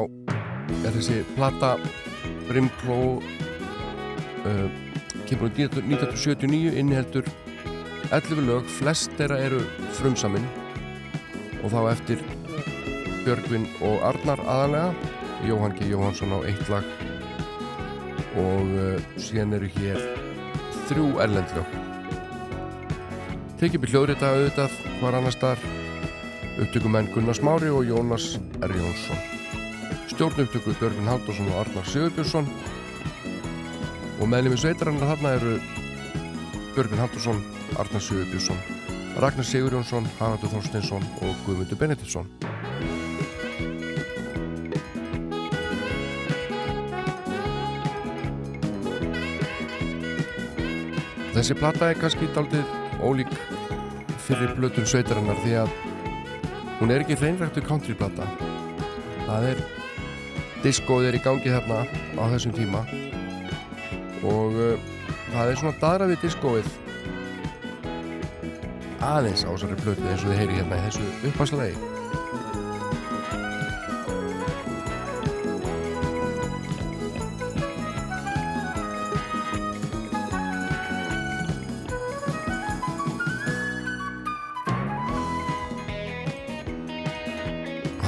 er þessi plata Brimkló uh, kemur út 1979 inniheldur 11 lög, flest þeirra eru frumsaminn og þá eftir Björgvin og Arnar aðalega Jóhann G. Jóhannsson á eitt lag. Og uh, síðan eru hér þrjú erlendlög tekið byrj hljóðrita auðvitað hvar annars þar upptökumenn Gunnar Smári og Jónas R. Jónsson stjórn upptöku Björgvin Haldursson og Arnar Sigurbjörnsson. Og meðlum í sveitarannar þarna eru Björgvin Haldursson, Arnar Sigurbjörnsson Ragnar Sigur Jónsson, Haraldur Þorsteinsson og Guðmundur Benediktsson. Þessi plata er kannski daldið ólík fyrir blötum sveitarinnar því að hún er ekki hreinræktu countryplata það er diskóð er í gangi þarna á þessum tíma. Og uh, það er svona daðra við diskóið. Aðeins á þessari plötu eins og þið heyri hérna í þessu uppastlegi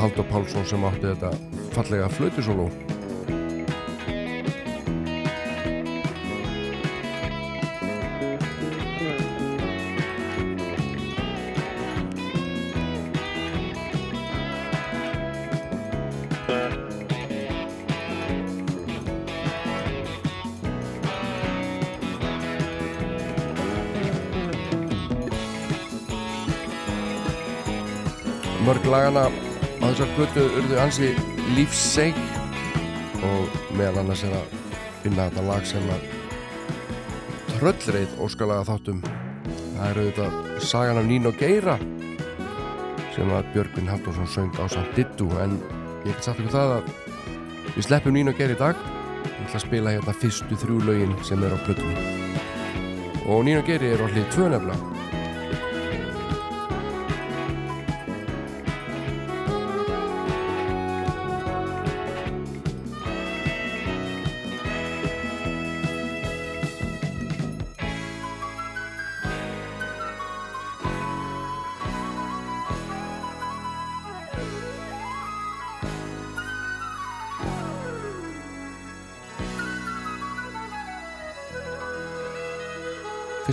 Haldur Pálsson sem átti þetta fallega flautusóló mörg lagana á þessar plötu urðu ansi lífseig og meðal annars er að finna þetta lag sem að tröllreið óskalaga þáttum. Það er auðvitað sagan af Nín og Geira sem að Björgvin Haldursson söng á samt dittu en ég get sagt ykkur það að við sleppum Nín og Geira í dag. Ég ætla að spila hérna fyrstu þrjú lögin sem er á plötunni. Og Nín og Geiri er á hlið tvö nefnilega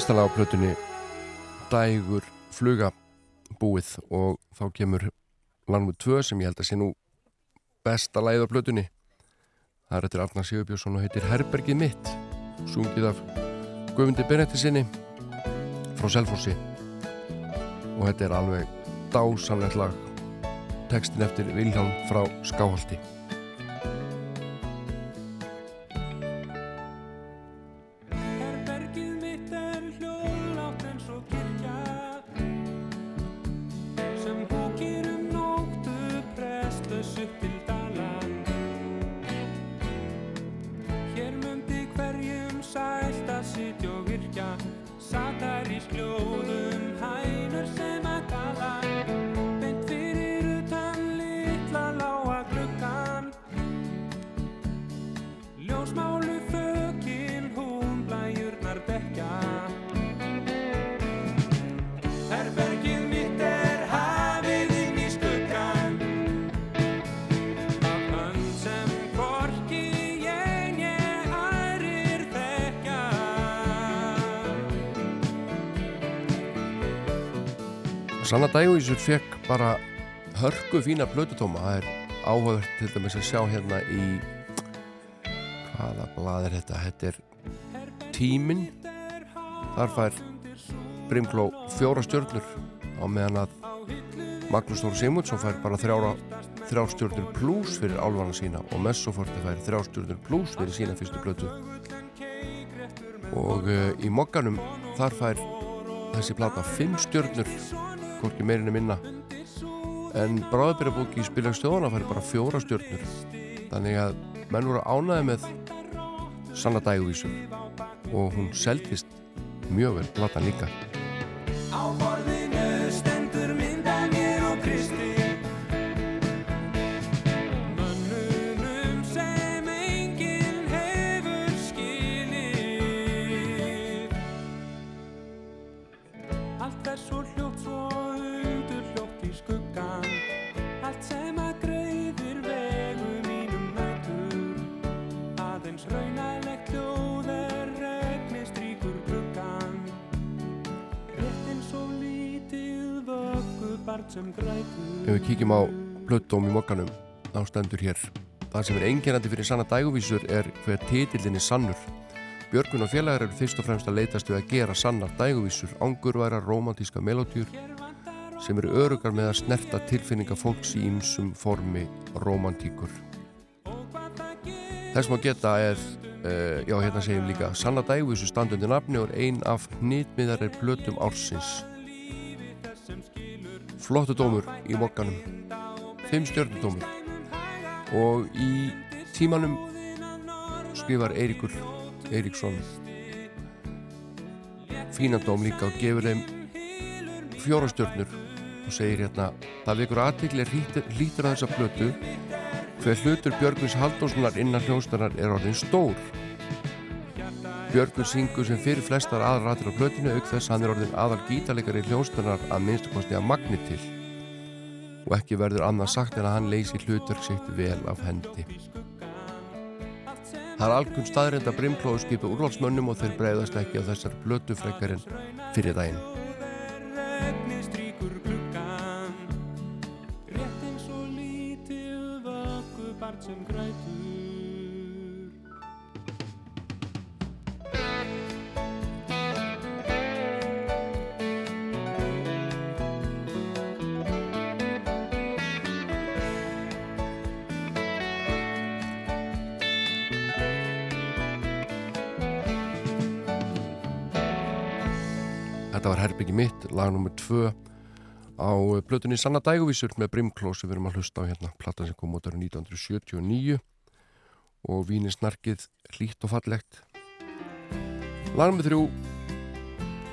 fyrsta lag á plötunni Dægur fluga búið og þá kemur Landmúð 2 sem ég held að sé nú besta lagið á plötunni. Það er eftir Arnar Sigurbjörnsson og heitir Herbergið mitt sungið af Guðmundi Benetti sinni frá Selfossi. Og þetta er alveg dásamlegt lag tekstin eftir Vilhelm frá Skáhaldi Dægvísur fekk bara hörku fína blötutóma það er áhugavert til dæmis að sjá hérna í hvaða blað er þetta? Þetta er tíminn. Þar fær Brimkló fjóra stjörnur á meðan að Magnús Þór Simundsson fær bara þrjára þrjár stjörnur pluss fyrir álvana sína og Messoforti fær þrjár stjörnur pluss fyrir sína fyrstu blötu og uh, í mokkanum þar fær þessi plata fimm stjörnur hvorki meirinni minna. En bráðbyrjabóki í spilagstöðuna fær bara fjóra stjörnur. Þannig að menn voru ánæði með Sanna Dæguvísum og hún seldist mjög vel platan líka ef við kíkjum á blöddóm í mokkanum þá stendur hér það sem er einkennandi fyrir Sanna Dæguvísur er hver titillin er sannur Björgun og félagar eru fyrst og fremst að leitast við að gera sannar dæguvísur, ángurværa, romantíska melodjur sem eru örugar með að snerta tilfinninga fólks í ýmsum formi romantíkur. Þess maður geta er, uh, já hérna segjum líka, Sanna Dæguvísu standundi nafni og er ein af hnitmiðarir blötum ársins. Flottu dómur í mokkanum fimm stjörnudómur. Og í tímanum skrifar Eiríkur Eiríksson fínan dóm líka og gefur þeim fjóra stjörnur og segir hérna það vekur aðtikli hlítur að þessa plötu. Hver hlutur Björgvins Halldórssonar innan hljónstarar er orðin stór Björgur syngur sem fyrir flestar aðratir á plötinu auk þess hann er orðin aðal gítalegari hljónstarar að minnstu kosti að magni til. Og ekki verður annað sagt en að hann leysi hlutur sitt vel af hendi. Það er algjörn staðrind að brimklóðu skipa úrvaldsmönnum og þeir breyðast ekki á þessar blötu frekarinn fyrir daginn. Regnið strýkur Þetta var Herbyggi mitt, lag nr. 2 á blötunni Sanna Dæguvísur með Brimkló sem við erum að hlusta á hérna, platan sem kom út ára 1979 og víni snarkið hlýtt og fallegt. Lag nr. 3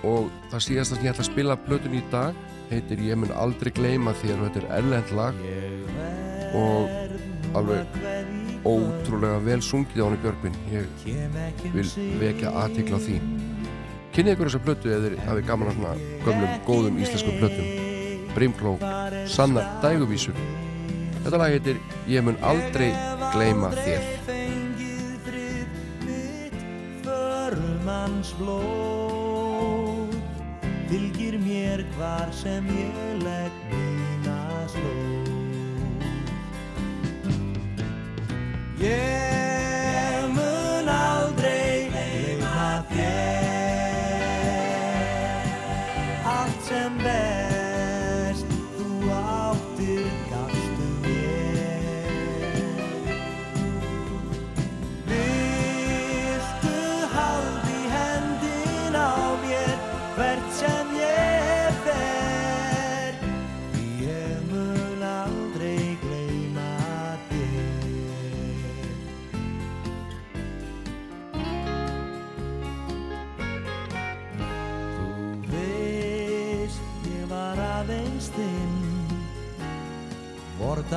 og það síðast að ég ætla að spila blötunni í dag heitir Ég mun aldrei gleyma þér og þetta er erlend lag og alveg ótrúlega vel sungið á hann í Björgvin. Ég vil vekja aðtikla á því. Kynnið ykkur þessa plötu eða þið hafið gaman að svona gömlum, góðum íslenskum plötum. Brimkló, sannar dæguvísur. Þetta lag heitir Ég mun aldrei gleyma þér. fylgir mér hvar sem ég legg mína slóð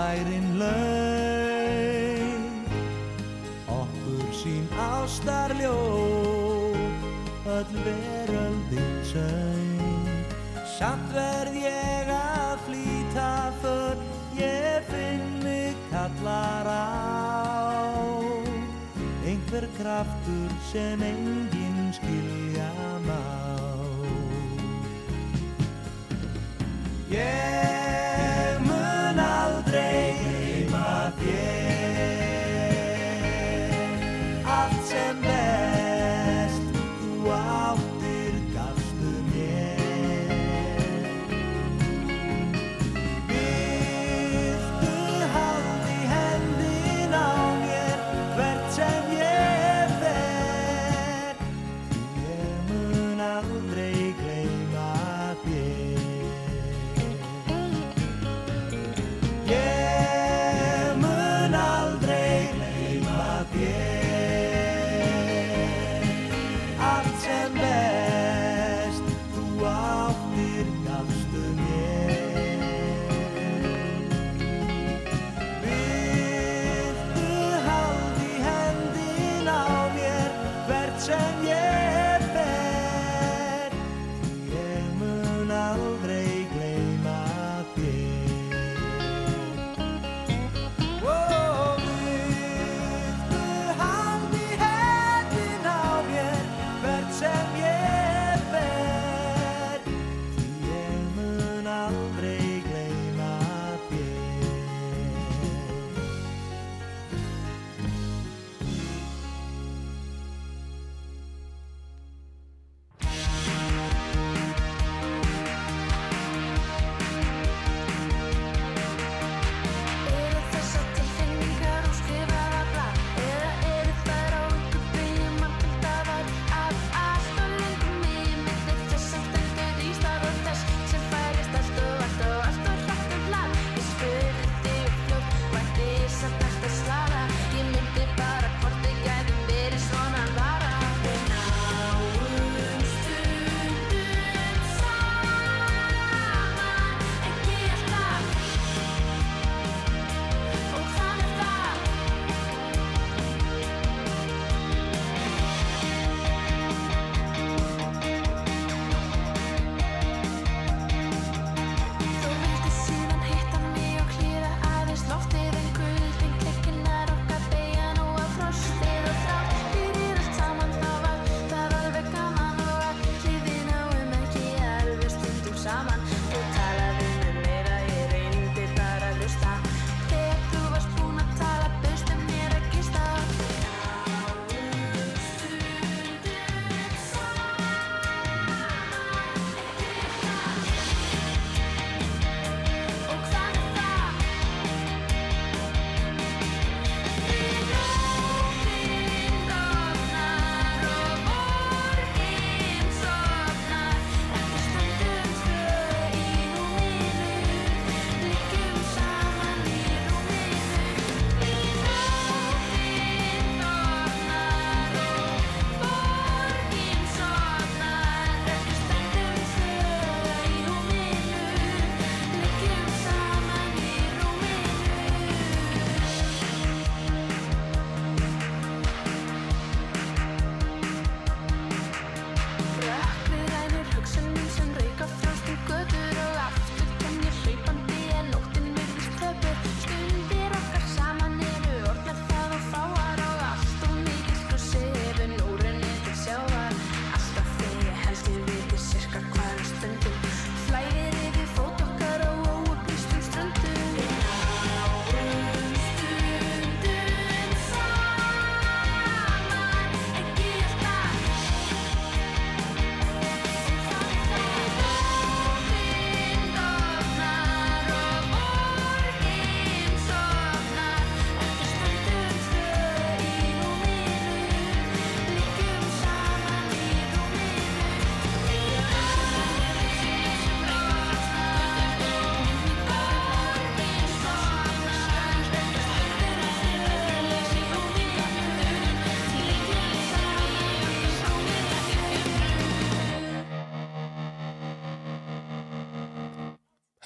Vordærin laun Okkur sín ástarljó Öll veröldin söng Samt verð ég að flýta för Ég finn mig kallar á. Einhver kraftur sem enginn skilja má. Ég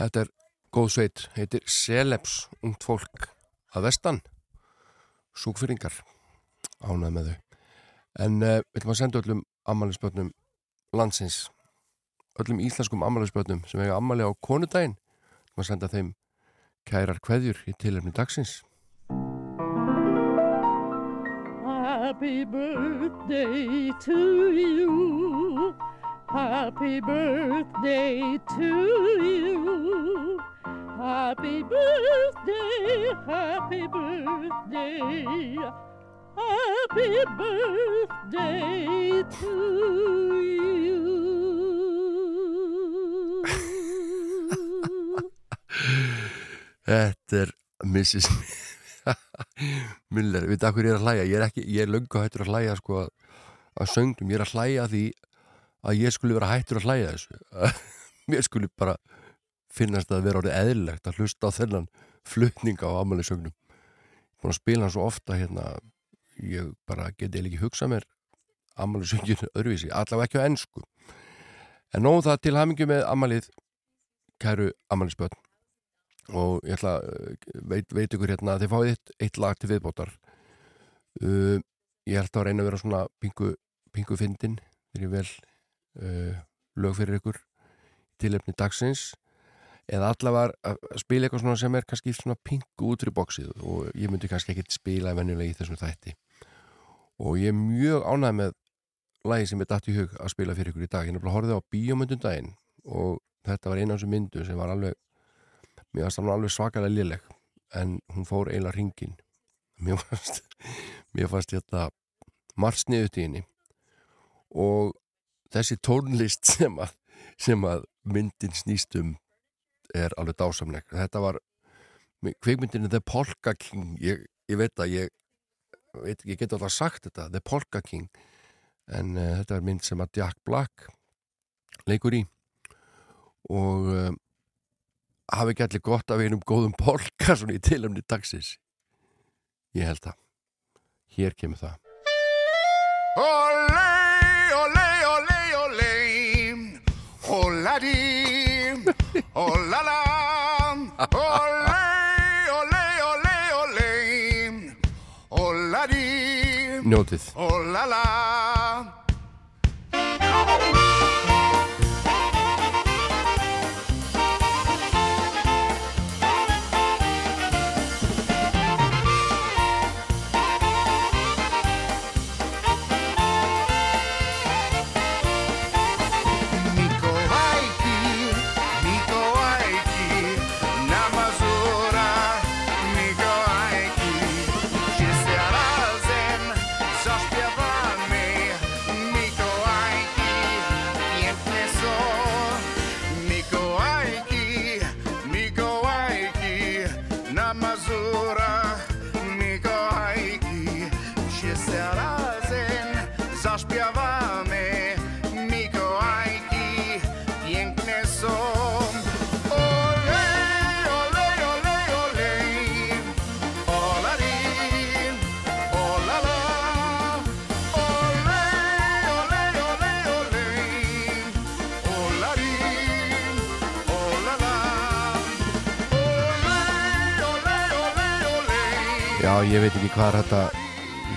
Þetta er góð sveit, heitir Celebs, ungt fólk að vestan, súkfyrringar, ánað með þau. En uh, við ætlum að senda öllum ammælisbötnum landsins, öllum íslenskum ammælisbötnum sem eiga ammæli á konudaginn, við ætlum að senda þeim kærar kveðjur í tilefni dagsins. Happy birthday to you. Happy birthday to you. Happy birthday, happy birthday. Happy birthday to you. Þetta er Mrs. Miller, við það hverju ég er að hlæja ég er, er löngu hættur að hlæja sko, að, að söngum, ég er að hlæja að því að ég skulle vera hættur að hlæja þessu. Mér skulle bara finnast að vera orðið eðlilegt að hlusta á þennan flutning á amali sögnum búin að spila hann svo ofta hérna ég bara geti ekki hugsað mér amali sönginu öðruvísi allavega ekki á ennsku en nóg það til hamingu með amalið kæru amalisbötn og ég ætla að veit, veit ykkur hérna að þið fáið eitt, eitt lag til viðbótar. Uh, ég ætla að reyna að vera svona pingu, pingu fyndin þegar ég vel uh, lög fyrir ykkur tilefni dagsins. Eða allavega að spila eitthvað svona sem er kannski svona pingu út í bóksið og ég myndi kannski ekkit spila venjulega í þessum þætti. Og ég er mjög ánægð með lagi sem er dætt í hug að spila fyrir ykkur í dag. Ég er bara horfið á bíómyndundaginn og þetta var eina af þessum myndu sem var alveg mér hann alveg svakalega liðleg en hún fór eiginlega ringin mér fannst mér fannst þetta margt sniðut í henni og þessi tónlist sem að, sem að myndin snýst um er alveg dásamleg. Þetta var kveikmyndinu The Polka King ég, ég veit að ég veit, ég get alltaf sagt þetta The Polka King en uh, þetta er mynd sem að Jack Black leikur í og uh, hafi ekki allir gott af einum góðum polka svona í tilumni dagsins. Ég held það. Hér kemur það. Ole, Oh la di, oh la la, ole, lay, ole, lay, oh la di, Notice. oh la la. Ég veit ekki hvað er þetta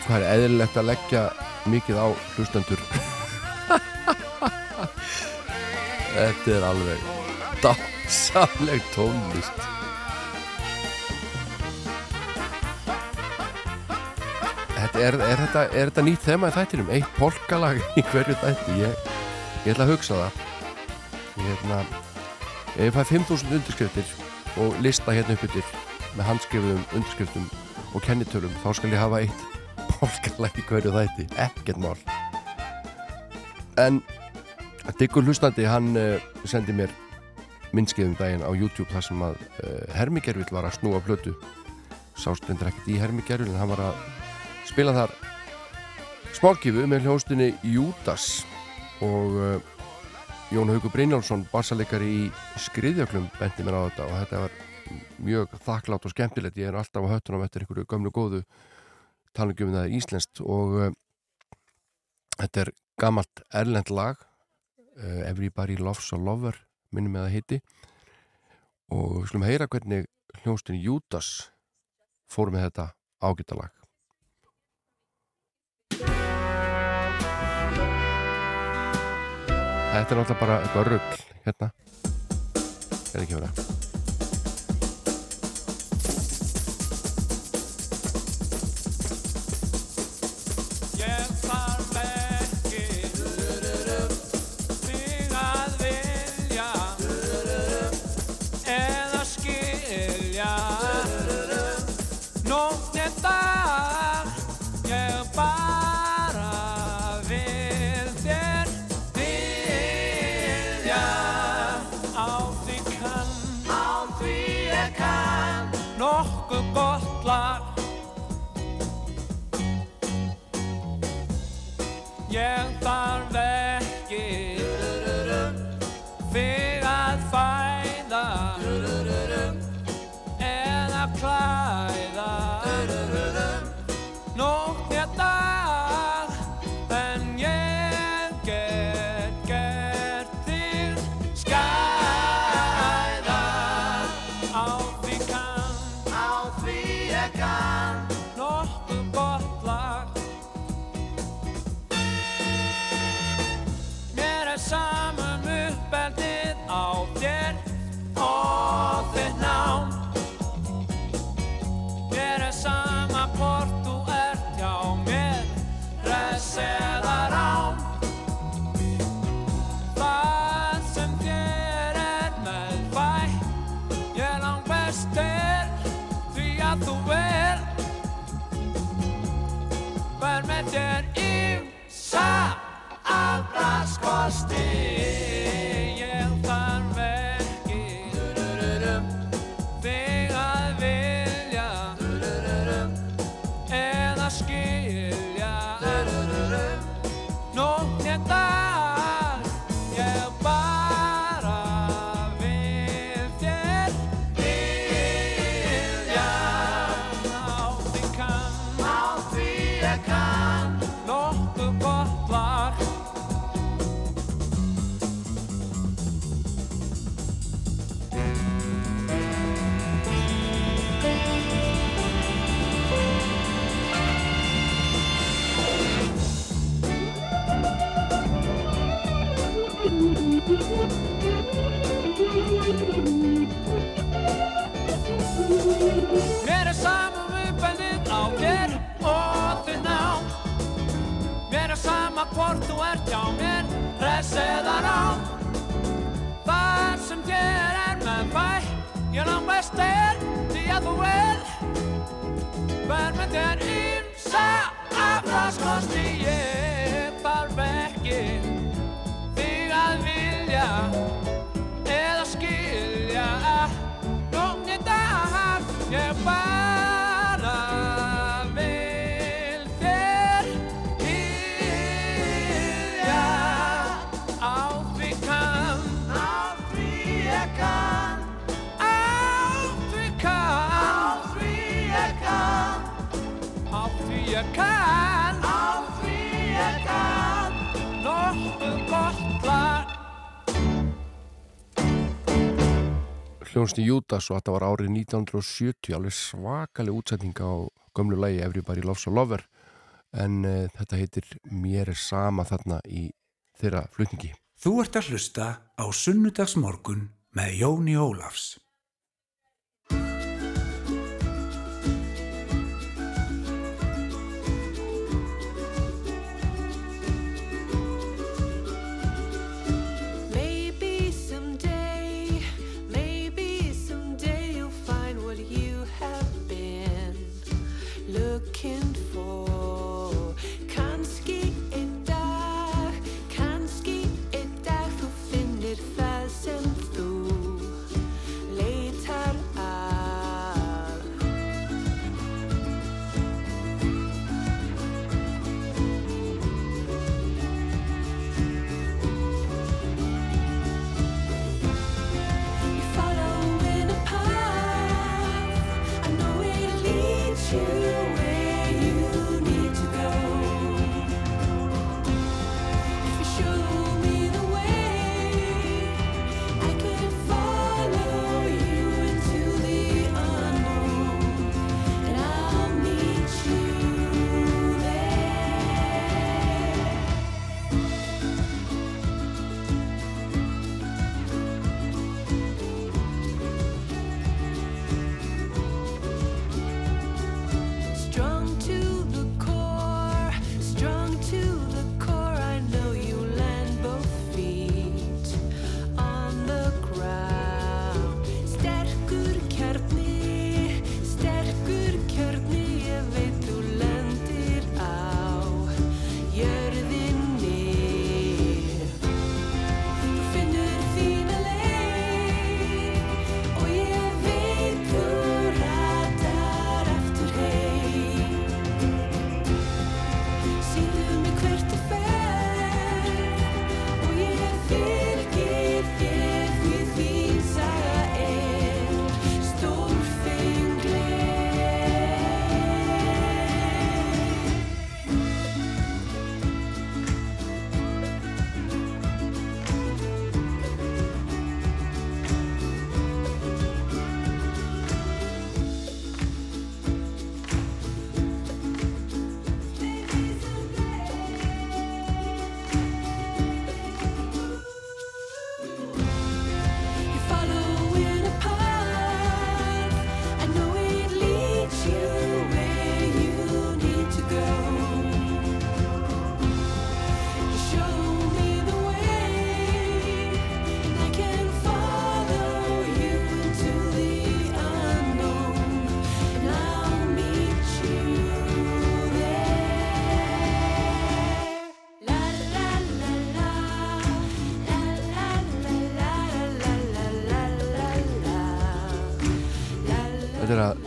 hvað er eðlilegt að leggja mikið á hlustendur. Þetta er alveg dásamleg tónlist. Þetta er, er, þetta, er þetta nýtt þema í þættinum? Eitt polkalag í hverju þætti? Ég, ég ætla að hugsa það. Ég hérna Ef ég fæ 5.000 undirskriftir og lista hérna upp yfir með handskrifuðum undirskriftum og kennitölum þá skal ég hafa eitt polkalag í hverju þætti, ekkert mál. En Diggur hlustandi, hann uh, sendi mér myndskeiðum daginn á YouTube þar sem að uh, Hermigervill var að snúa plötu. Sástlendur ekkert í Hermigervill en hann var að spila þar smákifu með hljóstinni Júdas. Og uh, Jón Haugur Brynjálsson bassalegari í skriðjöklum bendi mér á þetta og þetta var mjög þakklátt og skemmtilegt. Ég er alltaf á höttunum eftir einhverju gömlu góðu talingum það er íslenskt. Og uh, þetta er gammalt erlend lag uh, Everybody Loves a Lover minnum ég að það heiti. Og við slumum að heyra hvernig hljómsdyn Jútas fór með þetta ágættalag Þetta er náttúrulega bara eitthvað rögl hérna. Er ekki verið skin. Judas og þetta var árið 1970 alveg svakaleg útsending á gömlu lægi Everybody Loves a Lover en uh, þetta heitir Mér er sama þarna í þeirra flutningi. Þú ert að hlusta á Sunnudagsmorgun með Jóni Ólafs.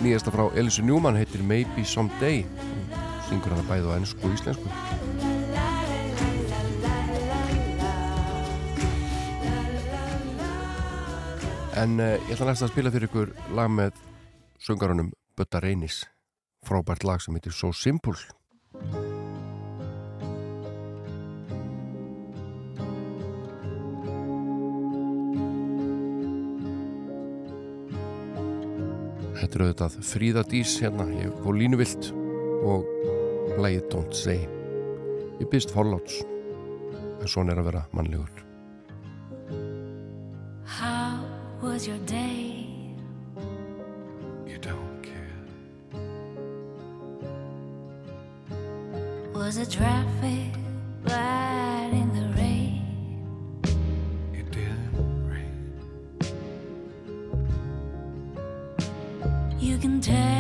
nýjasta frá Elise Newman heitir Maybe Someday. Og syngur hana bæði á ennsku og íslensku. En uh, ég ætla næst að spila fyrir ykkur lag með söngarunum Bötta Reynis, frábært lag sem heitir So Simple. heitir auðvitað Fríðadís hérna og Línuvilt og lægið Don't Say. Ég býðst fórláts en svona er að vera mannlegur. How was your day? You don't care. Was the traffic light in the take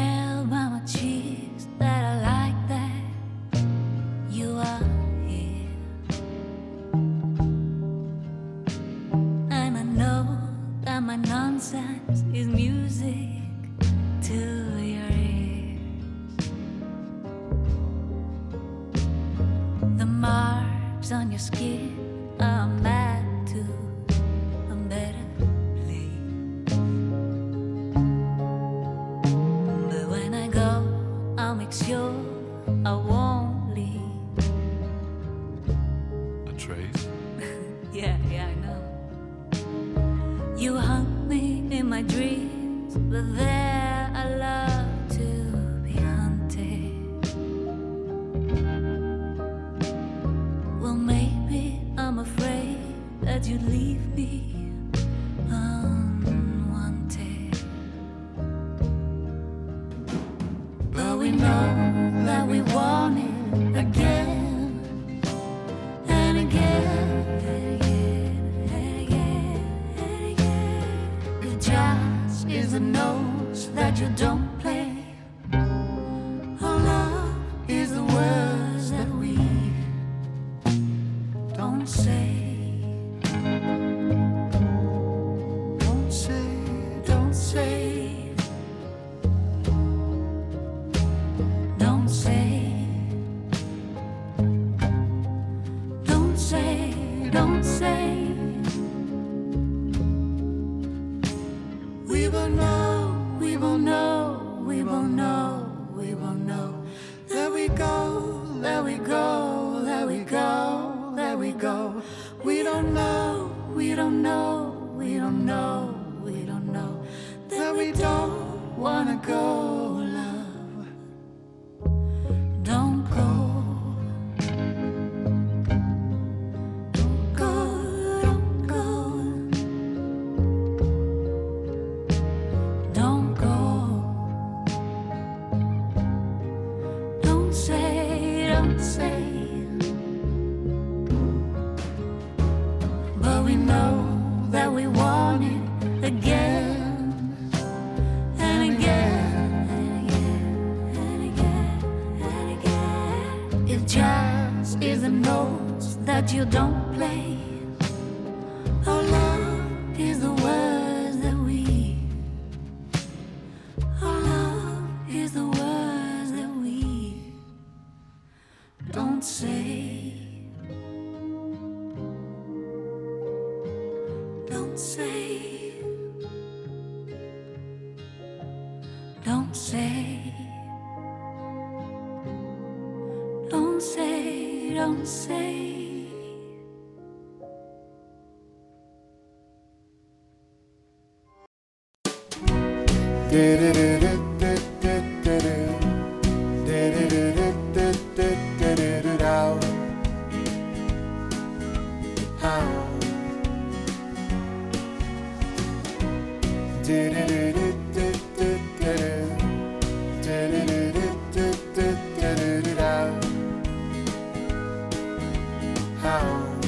home.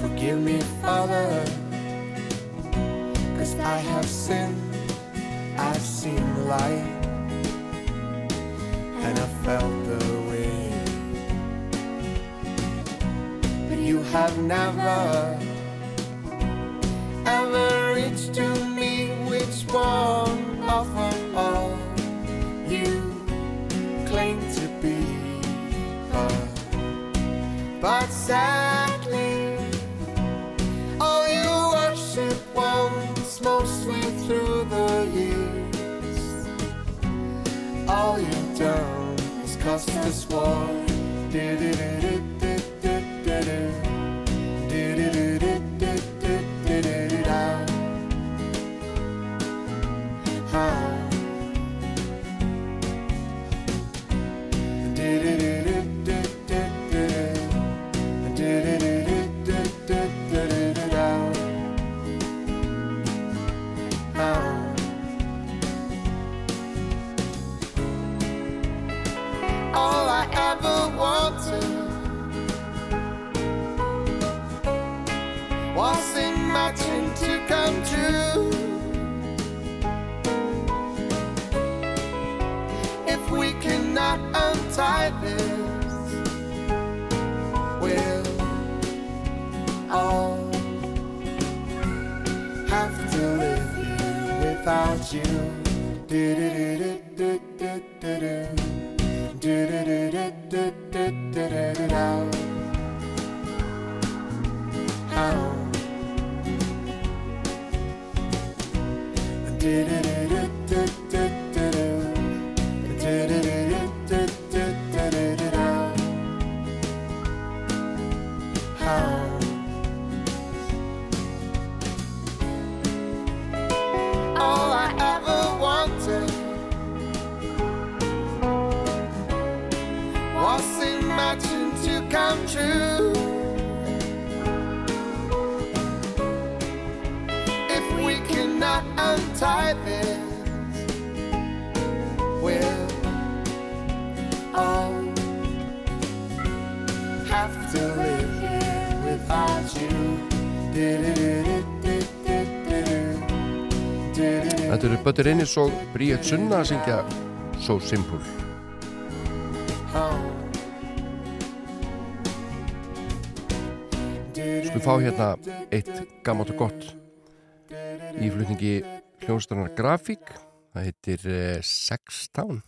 Forgive me, Father, cause I have sinned. I've seen the light and I felt the wind. But you have never ever reached to me, which one? Sadly. All you worship once, mostly through the years. All you've done is cost us war. Do-do-do-do-do-do-do-do. Þetta Bötti Reynis og Bríett Sunna að syngja So Simple. Skulum fá hérna eitt gammalt og gott í flutningi hljónstarinnar Grafík. Það heitir eh, Sextown.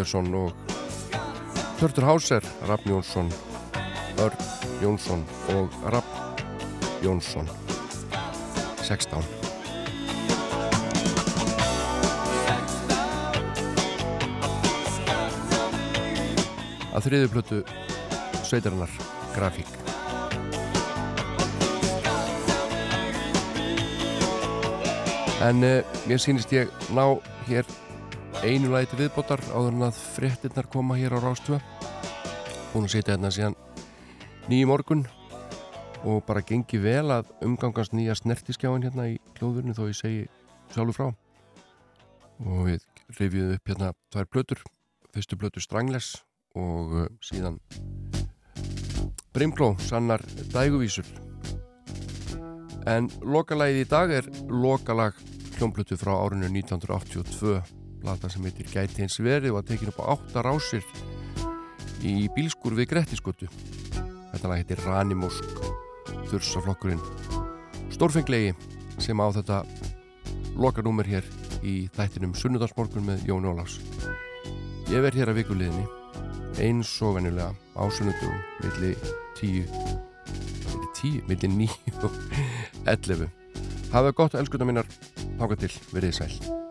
Þetta er Helgi Björnsson og Törtur Háser, Rafn Jónsson Örn Jónsson og Rafn Jónsson. 16 að þriðu plötu sveitarinnar grafík. En uh, mér sýnist ég ná hér einu til viðbótar áður en að fréttinnar koma hér á Rástvö búin að setja hérna síðan nýju morgun og bara gengi vel að umgangast nýja snertiskjáin hérna í klóðurinu þó ég segi sjálfur frá. Og við rifjuðum upp hérna tvær plötur. Fyrstu plötu Strangles og uh, síðan Brimkló, sannar dæguvísul. En lokalægið í dag er lokalag hljómplötu frá árinu 1982 plata sem heitir Gæti eins verið og að tekinu upp á átta rásir í bílskur við Grettiskutu þetta lag heitir Ranimosk þursaflokkurinn. Stórfenglegi sem á þetta lokanúmer hér í þættinum Sunnudagsmorgun með Jón Ólafs. Ég verð hér að vikuleginni eins og venjulega á sunnudugum milli 10 milli 10, milli 9 og 11 hafa gott elskuta mínar. Þáka til, verið sæl